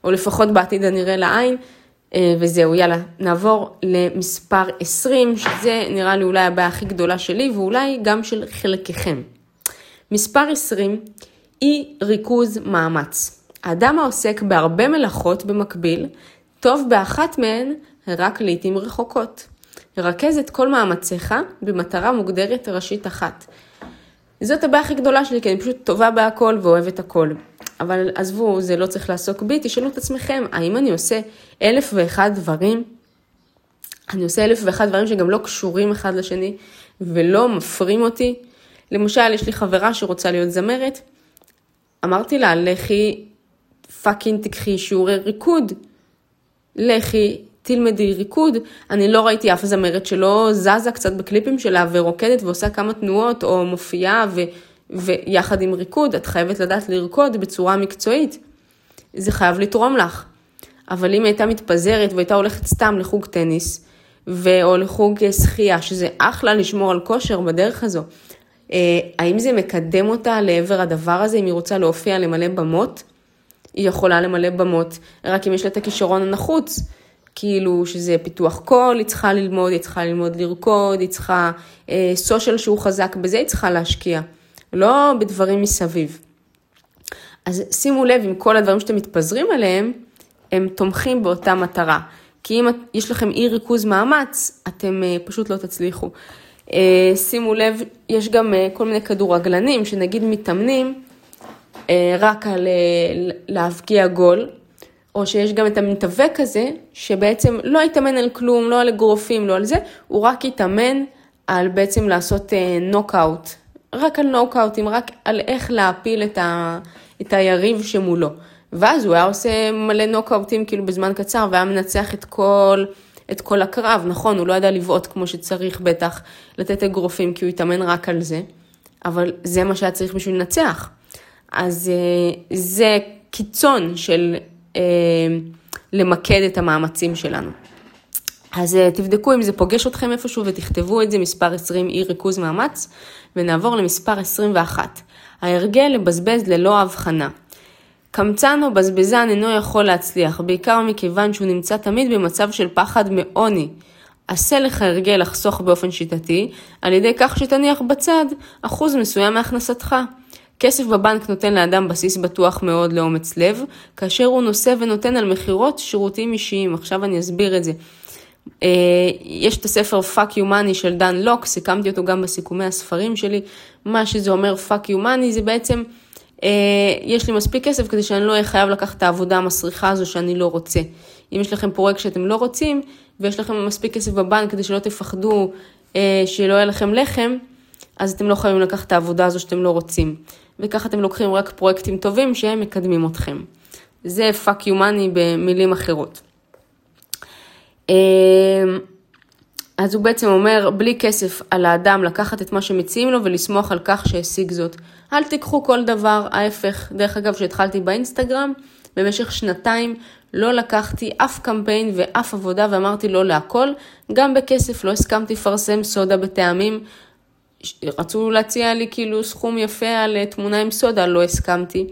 או לפחות בעתיד הנראה לעין. אה, וזהו, יאללה, נעבור למספר 20, שזה נראה לי אולי הבעיה הכי גדולה שלי ואולי גם של חלקכם. מספר 20 היא ריכוז מאמץ. האדם העוסק בהרבה מלאכות במקביל, טוב באחת מהן רק לעיתים רחוקות. רכז את כל מאמציך במטרה מוגדרת ראשית אחת. זאת הבעיה הכי גדולה שלי, כי אני פשוט טובה בהכל ואוהבת הכל. אבל עזבו, זה לא צריך לעסוק בי, תשאלו את עצמכם, האם אני עושה אלף ואחד דברים? אני עושה אלף ואחד דברים שגם לא קשורים אחד לשני ולא מפרים אותי? למשל, יש לי חברה שרוצה להיות זמרת, אמרתי לה, לכי fucking תקחי שיעורי ריקוד. לכי, תלמדי ריקוד. אני לא ראיתי אף זמרת שלא זזה קצת בקליפים שלה ורוקדת ועושה כמה תנועות או מופיעה ו... ויחד עם ריקוד, את חייבת לדעת לרקוד בצורה מקצועית. זה חייב לתרום לך. אבל אם הייתה מתפזרת והייתה הולכת סתם לחוג טניס, ו... או לחוג שחייה, שזה אחלה לשמור על כושר בדרך הזו, אה, האם זה מקדם אותה לעבר הדבר הזה, אם היא רוצה להופיע למלא במות? היא יכולה למלא במות, רק אם יש לה את הכישרון הנחוץ. כאילו שזה פיתוח קול, היא צריכה ללמוד, היא צריכה ללמוד לרקוד, היא צריכה אה, סושיאל שהוא חזק, בזה היא צריכה להשקיע, לא בדברים מסביב. אז שימו לב, עם כל הדברים שאתם מתפזרים עליהם, הם תומכים באותה מטרה. כי אם יש לכם אי ריכוז מאמץ, אתם אה, פשוט לא תצליחו. אה, שימו לב, יש גם אה, כל מיני כדורגלנים שנגיד מתאמנים רק על להבקיע גול, או שיש גם את המתאבק הזה, שבעצם לא יתאמן על כלום, לא על אגרופים, לא על זה, הוא רק יתאמן על בעצם לעשות נוקאוט, רק על נוקאוטים, רק על איך להפיל את, ה, את היריב שמולו. ואז הוא היה עושה מלא נוקאוטים כאילו בזמן קצר, והיה מנצח את כל, את כל הקרב, נכון, הוא לא ידע לבעוט כמו שצריך בטח, לתת אגרופים, כי הוא התאמן רק על זה, אבל זה מה שהיה צריך בשביל לנצח. אז אה, זה קיצון של אה, למקד את המאמצים שלנו. אז אה, תבדקו אם זה פוגש אתכם איפשהו ותכתבו את זה, מספר 20 אי ריכוז מאמץ, ונעבור למספר 21. ההרגל לבזבז ללא הבחנה. קמצן או בזבזן אינו יכול להצליח, בעיקר מכיוון שהוא נמצא תמיד במצב של פחד מעוני. עשה לך הרגל לחסוך באופן שיטתי, על ידי כך שתניח בצד אחוז מסוים מהכנסתך. כסף בבנק נותן לאדם בסיס בטוח מאוד לאומץ לב, כאשר הוא נושא ונותן על מכירות שירותים אישיים. עכשיו אני אסביר את זה. אה, יש את הספר Fuck You Money של דן לוק, סיכמתי אותו גם בסיכומי הספרים שלי. מה שזה אומר Fuck You Money זה בעצם אה, יש לי מספיק כסף כדי שאני לא אהיה חייב לקחת את העבודה המסריחה הזו שאני לא רוצה. אם יש לכם פרויקט שאתם לא רוצים, ויש לכם מספיק כסף בבנק כדי שלא תפחדו אה, שלא יהיה לכם לחם, אז אתם לא חייבים לקחת את העבודה הזו שאתם לא רוצים. וככה אתם לוקחים רק פרויקטים טובים שהם מקדמים אתכם. זה fuck you money במילים אחרות. אה, אז הוא בעצם אומר, בלי כסף על האדם לקחת את מה שמציעים לו ולסמוך על כך שהשיג זאת. אל תיקחו כל דבר, ההפך. דרך אגב, כשהתחלתי באינסטגרם, במשך שנתיים לא לקחתי אף קמפיין ואף עבודה ואמרתי לא להכל. גם בכסף לא הסכמתי לפרסם סודה בטעמים. רצו להציע לי כאילו סכום יפה על אה, תמונה עם סודה, לא הסכמתי.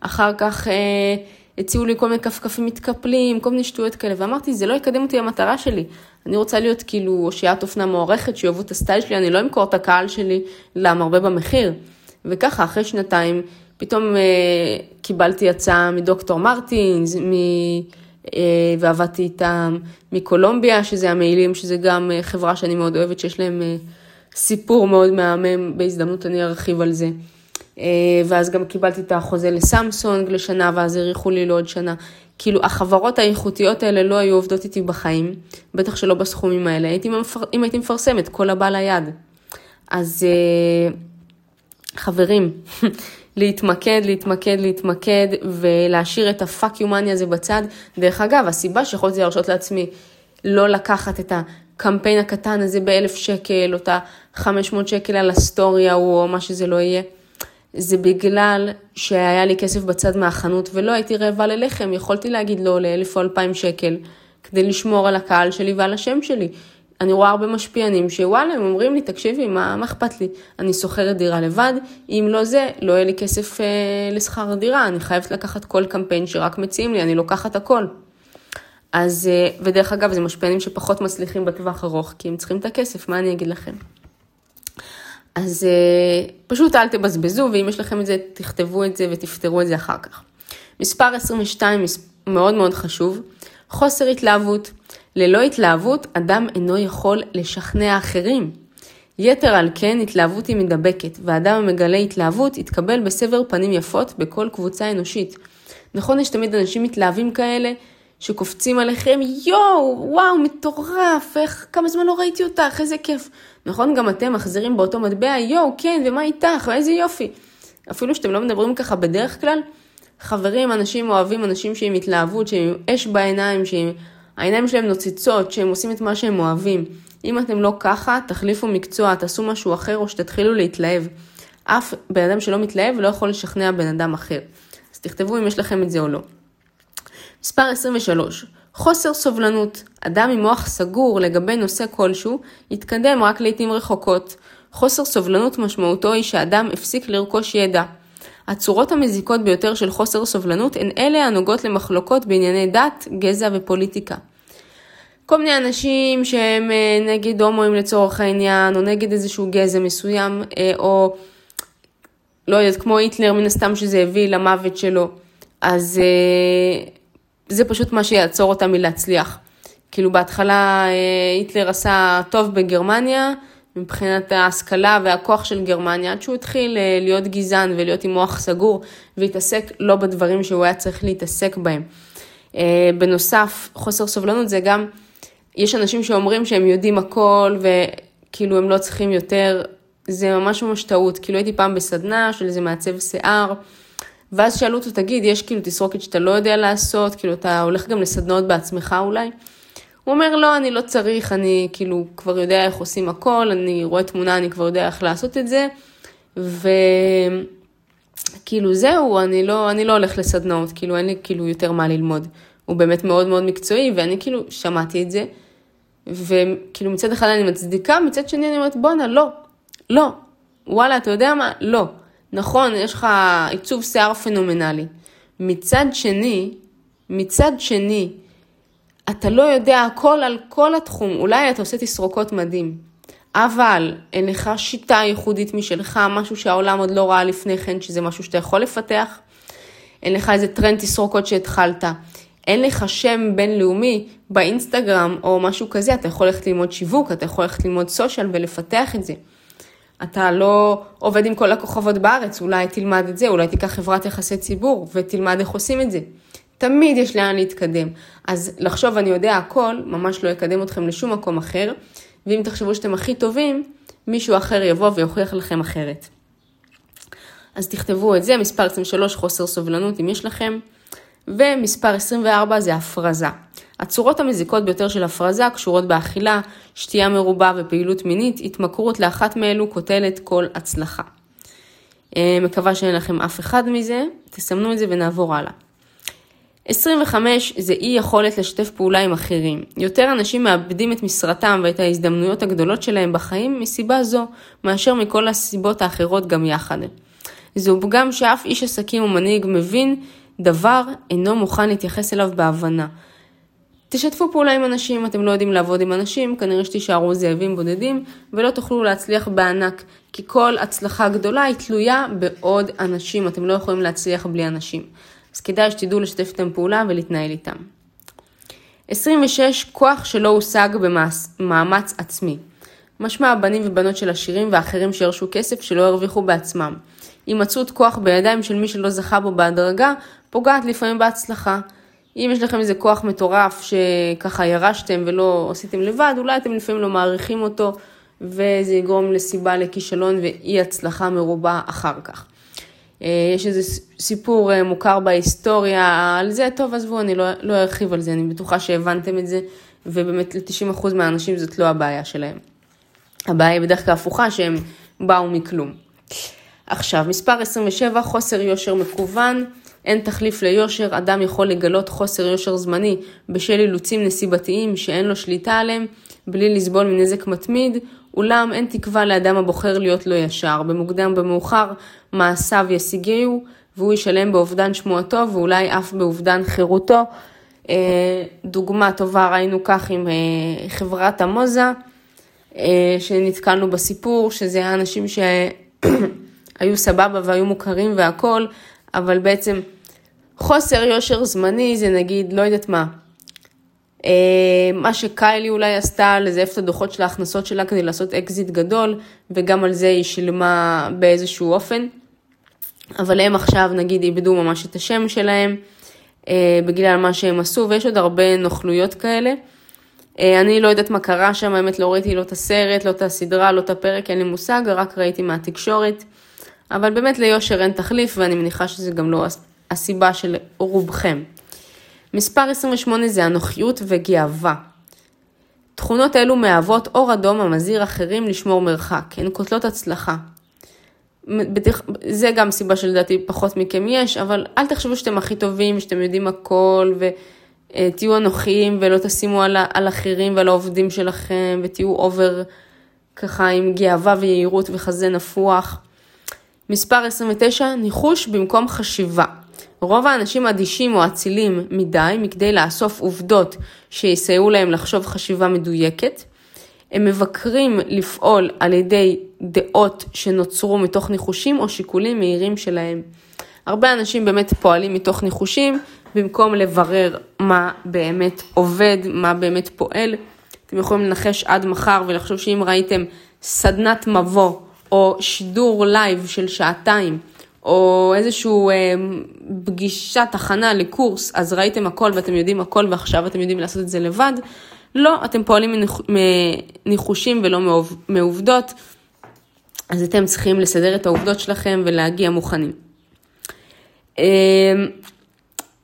אחר כך... אה, הציעו לי כל מיני כפכפים מתקפלים, כל מיני שטויות כאלה, ואמרתי, זה לא יקדם אותי למטרה שלי. אני רוצה להיות כאילו אושיית אופנה מוערכת, שיאהבו את הסטייל שלי, אני לא אמכור את הקהל שלי למרבה במחיר. וככה, אחרי שנתיים, פתאום אה, קיבלתי הצעה מדוקטור מרטינס, מ... אה, ועבדתי איתם מקולומביה, שזה המעילים, שזה גם אה, חברה שאני מאוד אוהבת, שיש להם סיפור מאוד מהמם, בהזדמנות אני ארחיב על זה. אה, ואז גם קיבלתי את החוזה לסמסונג לשנה, ואז האריכו לי לעוד שנה. כאילו, החברות האיכותיות האלה לא היו עובדות איתי בחיים, בטח שלא בסכומים האלה. הייתי מפר... אם הייתי מפרסמת, כל הבא ליד. אז אה, חברים, להתמקד, להתמקד, להתמקד, ולהשאיר את ה fuck you money הזה בצד. דרך אגב, הסיבה שיכולתי להרשות לעצמי לא לקחת את הקמפיין הקטן הזה באלף שקל, או את ה-500 שקל על ה story ההוא, או מה שזה לא יהיה. זה בגלל שהיה לי כסף בצד מהחנות ולא הייתי רעבה ללחם, יכולתי להגיד לא לאלף או אלפיים שקל כדי לשמור על הקהל שלי ועל השם שלי. אני רואה הרבה משפיענים שוואלה, הם אומרים לי, תקשיבי, מה, מה אכפת לי? אני שוכרת דירה לבד, אם לא זה, לא יהיה לי כסף אה, לשכר דירה, אני חייבת לקחת כל קמפיין שרק מציעים לי, אני לוקחת הכל. אז, אה, ודרך אגב, זה משפיענים שפחות מצליחים בטווח ארוך, כי הם צריכים את הכסף, מה אני אגיד לכם? אז uh, פשוט אל תבזבזו, ואם יש לכם את זה, תכתבו את זה ותפתרו את זה אחר כך. מספר 22 מאוד מאוד חשוב, חוסר התלהבות. ללא התלהבות, אדם אינו יכול לשכנע אחרים. יתר על כן, התלהבות היא מדבקת, ואדם המגלה התלהבות יתקבל בסבר פנים יפות בכל קבוצה אנושית. נכון, יש תמיד אנשים מתלהבים כאלה, שקופצים עליכם, יואו, וואו, מטורף, איך, כמה זמן לא ראיתי אותך, איזה כיף. נכון, גם אתם מחזירים באותו מטבע, יואו, כן, ומה איתך, איזה יופי. אפילו שאתם לא מדברים ככה בדרך כלל, חברים, אנשים אוהבים, אנשים שהם התלהבות, שהם אש בעיניים, שהעיניים שלהם נוצצות, שהם עושים את מה שהם אוהבים. אם אתם לא ככה, תחליפו מקצוע, תעשו משהו אחר או שתתחילו להתלהב. אף בן אדם שלא מתלהב לא יכול לשכנע בן אדם אחר. אז תכתבו אם יש לכם את זה או לא. מספר 23. חוסר סובלנות. אדם עם מוח סגור לגבי נושא כלשהו, יתקדם רק לעיתים רחוקות. חוסר סובלנות משמעותו היא שאדם הפסיק לרכוש ידע. הצורות המזיקות ביותר של חוסר סובלנות הן אלה הנוגעות למחלוקות בענייני דת, גזע ופוליטיקה. כל מיני אנשים שהם אה, נגד הומואים לצורך העניין, או נגד איזשהו גזע מסוים, אה, או לא יודעת, כמו היטלר מן הסתם שזה הביא למוות שלו, אז אה, זה פשוט מה שיעצור אותם מלהצליח. כאילו בהתחלה היטלר עשה טוב בגרמניה, מבחינת ההשכלה והכוח של גרמניה, עד שהוא התחיל להיות גזען ולהיות עם מוח סגור, והתעסק לא בדברים שהוא היה צריך להתעסק בהם. בנוסף, חוסר סובלנות זה גם יש אנשים שאומרים שהם יודעים הכל וכאילו הם לא צריכים יותר, זה ממש ממש טעות. כאילו הייתי פעם בסדנה של איזה מעצב שיער, ואז שאלו אותו, תגיד, יש כאילו תסרוקת שאתה לא יודע לעשות, כאילו אתה הולך גם לסדנאות בעצמך אולי? הוא אומר, לא, אני לא צריך, אני כאילו כבר יודע איך עושים הכל, אני רואה תמונה, אני כבר יודע איך לעשות את זה, וכאילו זהו, אני לא, אני לא הולך לסדנאות, כאילו אין לי כאילו יותר מה ללמוד. הוא באמת מאוד מאוד מקצועי, ואני כאילו שמעתי את זה, וכאילו מצד אחד אני מצדיקה, מצד שני אני אומרת, בואנה, לא, לא, וואלה, אתה יודע מה? לא. נכון, יש לך עיצוב שיער פנומנלי. מצד שני, מצד שני, אתה לא יודע הכל על כל התחום, אולי אתה עושה תסרוקות מדהים, אבל אין לך שיטה ייחודית משלך, משהו שהעולם עוד לא ראה לפני כן, שזה משהו שאתה יכול לפתח, אין לך איזה טרנד תסרוקות שהתחלת, אין לך שם בינלאומי באינסטגרם או משהו כזה, אתה יכול ללכת ללמוד שיווק, אתה יכול ללכת ללמוד סושיאל ולפתח את זה. אתה לא עובד עם כל הכוכבות בארץ, אולי תלמד את זה, אולי תיקח חברת יחסי ציבור ותלמד איך עושים את זה. תמיד יש לאן להתקדם. אז לחשוב אני יודע הכל, ממש לא יקדם אתכם לשום מקום אחר, ואם תחשבו שאתם הכי טובים, מישהו אחר יבוא ויוכיח לכם אחרת. אז תכתבו את זה, מספר 23 חוסר סובלנות אם יש לכם. ומספר 24 זה הפרזה. הצורות המזיקות ביותר של הפרזה קשורות באכילה, שתייה מרובה ופעילות מינית, התמכרות לאחת מאלו קוטלת כל הצלחה. אה, מקווה שאין לכם אף אחד מזה, תסמנו את זה ונעבור הלאה. 25 זה אי יכולת לשתף פעולה עם אחרים. יותר אנשים מאבדים את משרתם ואת ההזדמנויות הגדולות שלהם בחיים מסיבה זו, מאשר מכל הסיבות האחרות גם יחד. זהו פגם שאף איש עסקים או מנהיג מבין דבר אינו מוכן להתייחס אליו בהבנה. תשתפו פעולה עם אנשים, אתם לא יודעים לעבוד עם אנשים, כנראה שתישארו זאבים בודדים ולא תוכלו להצליח בענק, כי כל הצלחה גדולה היא תלויה בעוד אנשים, אתם לא יכולים להצליח בלי אנשים. אז כדאי שתדעו לשתף איתם פעולה ולהתנהל איתם. 26. כוח שלא הושג במאמץ עצמי. משמע הבנים ובנות של עשירים ואחרים שירשו כסף שלא הרוויחו בעצמם. הימצאות כוח בידיים של מי שלא זכה בו בהדרגה, פוגעת לפעמים בהצלחה. אם יש לכם איזה כוח מטורף שככה ירשתם ולא עשיתם לבד, אולי אתם לפעמים לא מעריכים אותו, וזה יגרום לסיבה לכישלון ואי הצלחה מרובה אחר כך. אה, יש איזה סיפור אה, מוכר בהיסטוריה על זה, טוב עזבו, אני לא, לא ארחיב על זה, אני בטוחה שהבנתם את זה, ובאמת ל-90% מהאנשים זאת לא הבעיה שלהם. הבעיה היא בדרך כלל הפוכה, שהם באו מכלום. עכשיו, מספר 27, חוסר יושר מקוון. אין תחליף ליושר, אדם יכול לגלות חוסר יושר זמני בשל אילוצים נסיבתיים שאין לו שליטה עליהם, בלי לסבול מנזק מתמיד, אולם אין תקווה לאדם הבוחר להיות לא ישר. במוקדם במאוחר מעשיו ישיגהו, והוא ישלם באובדן שמועתו ואולי אף באובדן חירותו. אה, דוגמה טובה ראינו כך עם אה, חברת המוזה, אה, שנתקלנו בסיפור, שזה היה אנשים שהיו סבבה והיו מוכרים והכול, אבל בעצם חוסר יושר זמני זה נגיד, לא יודעת מה, אה, מה שקיילי אולי עשתה, לזייף את הדוחות של ההכנסות שלה כדי לעשות אקזיט גדול, וגם על זה היא שילמה באיזשהו אופן. אבל הם עכשיו נגיד איבדו ממש את השם שלהם, אה, בגלל מה שהם עשו, ויש עוד הרבה נוכלויות כאלה. אה, אני לא יודעת מה קרה שם, האמת לא ראיתי לא את הסרט, לא את הסדרה, לא את הפרק, אין לי מושג, רק ראיתי מהתקשורת. אבל באמת ליושר אין תחליף, ואני מניחה שזה גם לא הסיבה של רובכם. מספר 28 זה אנוכיות וגאווה. תכונות אלו מהוות אור אדום המזהיר אחרים לשמור מרחק, הן קוטלות הצלחה. זה גם סיבה שלדעתי פחות מכם יש, אבל אל תחשבו שאתם הכי טובים, שאתם יודעים הכל, ותהיו אנוכיים ולא תשימו על, על אחרים ועל העובדים שלכם, ותהיו אובר ככה עם גאווה ויהירות וחזה נפוח. מספר 29, ניחוש במקום חשיבה. רוב האנשים אדישים או אצילים מדי מכדי לאסוף עובדות שיסייעו להם לחשוב חשיבה מדויקת. הם מבקרים לפעול על ידי דעות שנוצרו מתוך ניחושים או שיקולים מהירים שלהם. הרבה אנשים באמת פועלים מתוך ניחושים במקום לברר מה באמת עובד, מה באמת פועל. אתם יכולים לנחש עד מחר ולחשוב שאם ראיתם סדנת מבוא או שידור לייב של שעתיים או איזשהו אה, פגישת הכנה לקורס, אז ראיתם הכל ואתם יודעים הכל ועכשיו אתם יודעים לעשות את זה לבד. לא, אתם פועלים מניחושים ולא מעובדות, אז אתם צריכים לסדר את העובדות שלכם ולהגיע מוכנים. אה,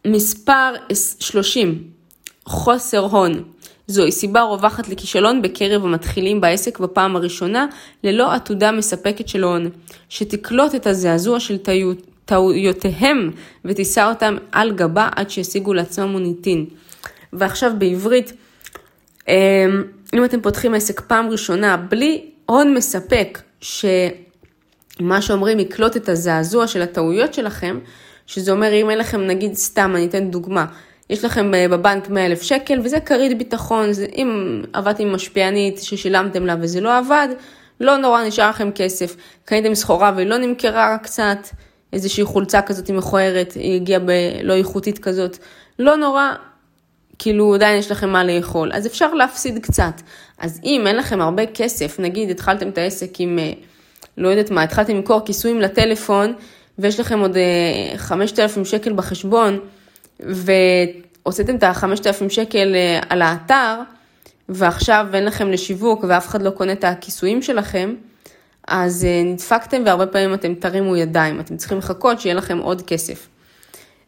מספר 30, חוסר הון. זוהי סיבה רווחת לכישלון בקרב המתחילים בעסק בפעם הראשונה, ללא עתודה מספקת של הון, שתקלוט את הזעזוע של טעויותיהם ותישא אותם על גבה עד שישיגו לעצמם מוניטין. ועכשיו בעברית, אמ, אם אתם פותחים עסק פעם ראשונה בלי הון מספק, שמה שאומרים יקלוט את הזעזוע של הטעויות שלכם, שזה אומר אם אין לכם נגיד סתם, אני אתן דוגמה, יש לכם אה, בבנק 100 אלף שקל וזה כרית ביטחון, זה, אם עבדתם עם משפיענית ששילמתם לה וזה לא עבד, לא נורא נשאר לכם כסף. קניתם סחורה ולא נמכרה קצת, איזושהי חולצה כזאת מכוערת, היא הגיעה בלא איכותית כזאת, לא נורא, כאילו עדיין יש לכם מה לאכול, אז אפשר להפסיד קצת. אז אם אין לכם הרבה כסף, נגיד התחלתם את העסק עם, אה, לא יודעת מה, התחלתם למכור כיסויים לטלפון, ויש לכם עוד 5,000 אה, שקל בחשבון, והוצאתם את ה-5,000 שקל אה, על האתר, ועכשיו אין לכם לשיווק ואף אחד לא קונה את הכיסויים שלכם, אז אה, נדפקתם והרבה פעמים אתם תרימו ידיים, אתם צריכים לחכות שיהיה לכם עוד כסף.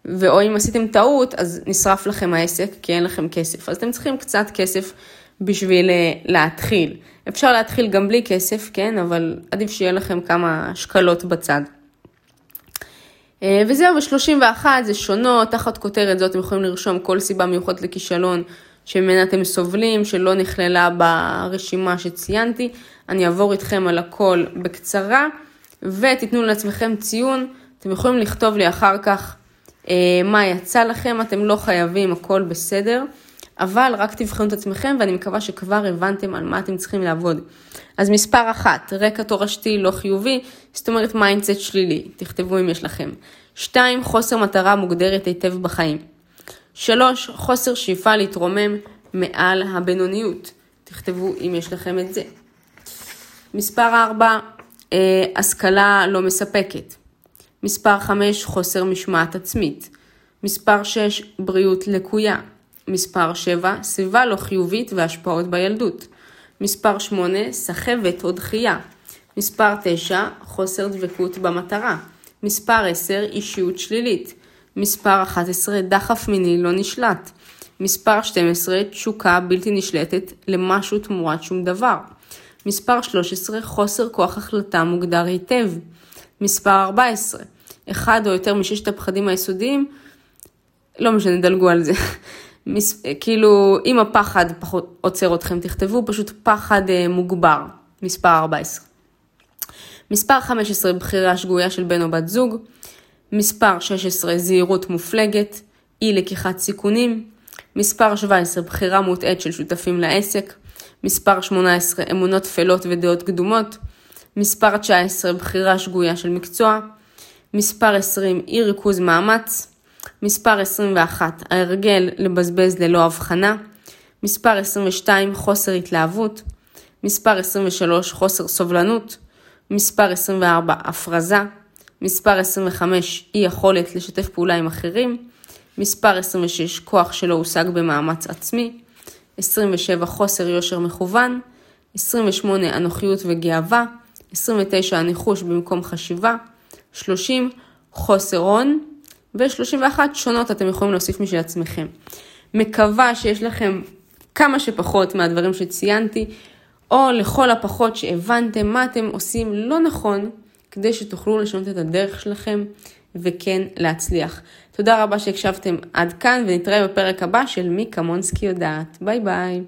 ואו אם עשיתם טעות, אז נשרף לכם העסק כי אין לכם כסף. אז אתם צריכים קצת כסף בשביל אה, להתחיל. אפשר להתחיל גם בלי כסף, כן? אבל עדיף שיהיה לכם כמה שקלות בצד. אה, וזהו, ב-31 זה שונות, תחת כותרת זאת אתם יכולים לרשום כל סיבה מיוחדת לכישלון שממנה אתם סובלים, שלא נכללה ברשימה שציינתי. אני אעבור איתכם על הכל בקצרה, ותיתנו לעצמכם ציון. אתם יכולים לכתוב לי אחר כך אה, מה יצא לכם, אתם לא חייבים, הכל בסדר. אבל רק תבחנו את עצמכם ואני מקווה שכבר הבנתם על מה אתם צריכים לעבוד. אז מספר אחת, רקע תורשתי לא חיובי, זאת אומרת mindset שלילי, תכתבו אם יש לכם. שתיים, חוסר מטרה מוגדרת היטב בחיים. שלוש, חוסר שאיפה להתרומם מעל הבינוניות, תכתבו אם יש לכם את זה. מספר ארבע, אה, השכלה לא מספקת. מספר חמש, חוסר משמעת עצמית. מספר שש, בריאות לקויה. מספר 7, סביבה לא חיובית והשפעות בילדות. מספר 8, סחבת או דחייה. מספר 9, חוסר דבקות במטרה. מספר 10, אישיות שלילית. מספר 11, דחף מיני לא נשלט. מספר 12, תשוקה בלתי נשלטת למשהו תמורת שום דבר. מספר 13, חוסר כוח החלטה מוגדר היטב. מספר 14, אחד או יותר מששת הפחדים היסודיים, לא משנה, דלגו על זה. מס, כאילו, אם הפחד פחות עוצר אתכם, תכתבו פשוט פחד אה, מוגבר, מספר 14. מספר 15, בחירה שגויה של בן או בת זוג. מספר 16, זהירות מופלגת, אי לקיחת סיכונים. מספר 17, בחירה מוטעית של שותפים לעסק. מספר 18, אמונות טפלות ודעות קדומות. מספר 19, בחירה שגויה של מקצוע. מספר 20, אי ריכוז מאמץ. מספר 21, ההרגל לבזבז ללא הבחנה. מספר 22, חוסר התלהבות. מספר 23, חוסר סובלנות. מספר 24, הפרזה. מספר 25, אי יכולת לשתף פעולה עם אחרים. מספר 26, כוח שלא הושג במאמץ עצמי. 27, חוסר יושר מכוון. 28, אנוכיות וגאווה. 29, הניחוש במקום חשיבה. 30, חוסר הון. ו-31 שונות אתם יכולים להוסיף משל עצמכם. מקווה שיש לכם כמה שפחות מהדברים שציינתי, או לכל הפחות שהבנתם מה אתם עושים לא נכון, כדי שתוכלו לשנות את הדרך שלכם וכן להצליח. תודה רבה שהקשבתם עד כאן ונתראה בפרק הבא של מי קמונסקי יודעת. ביי ביי.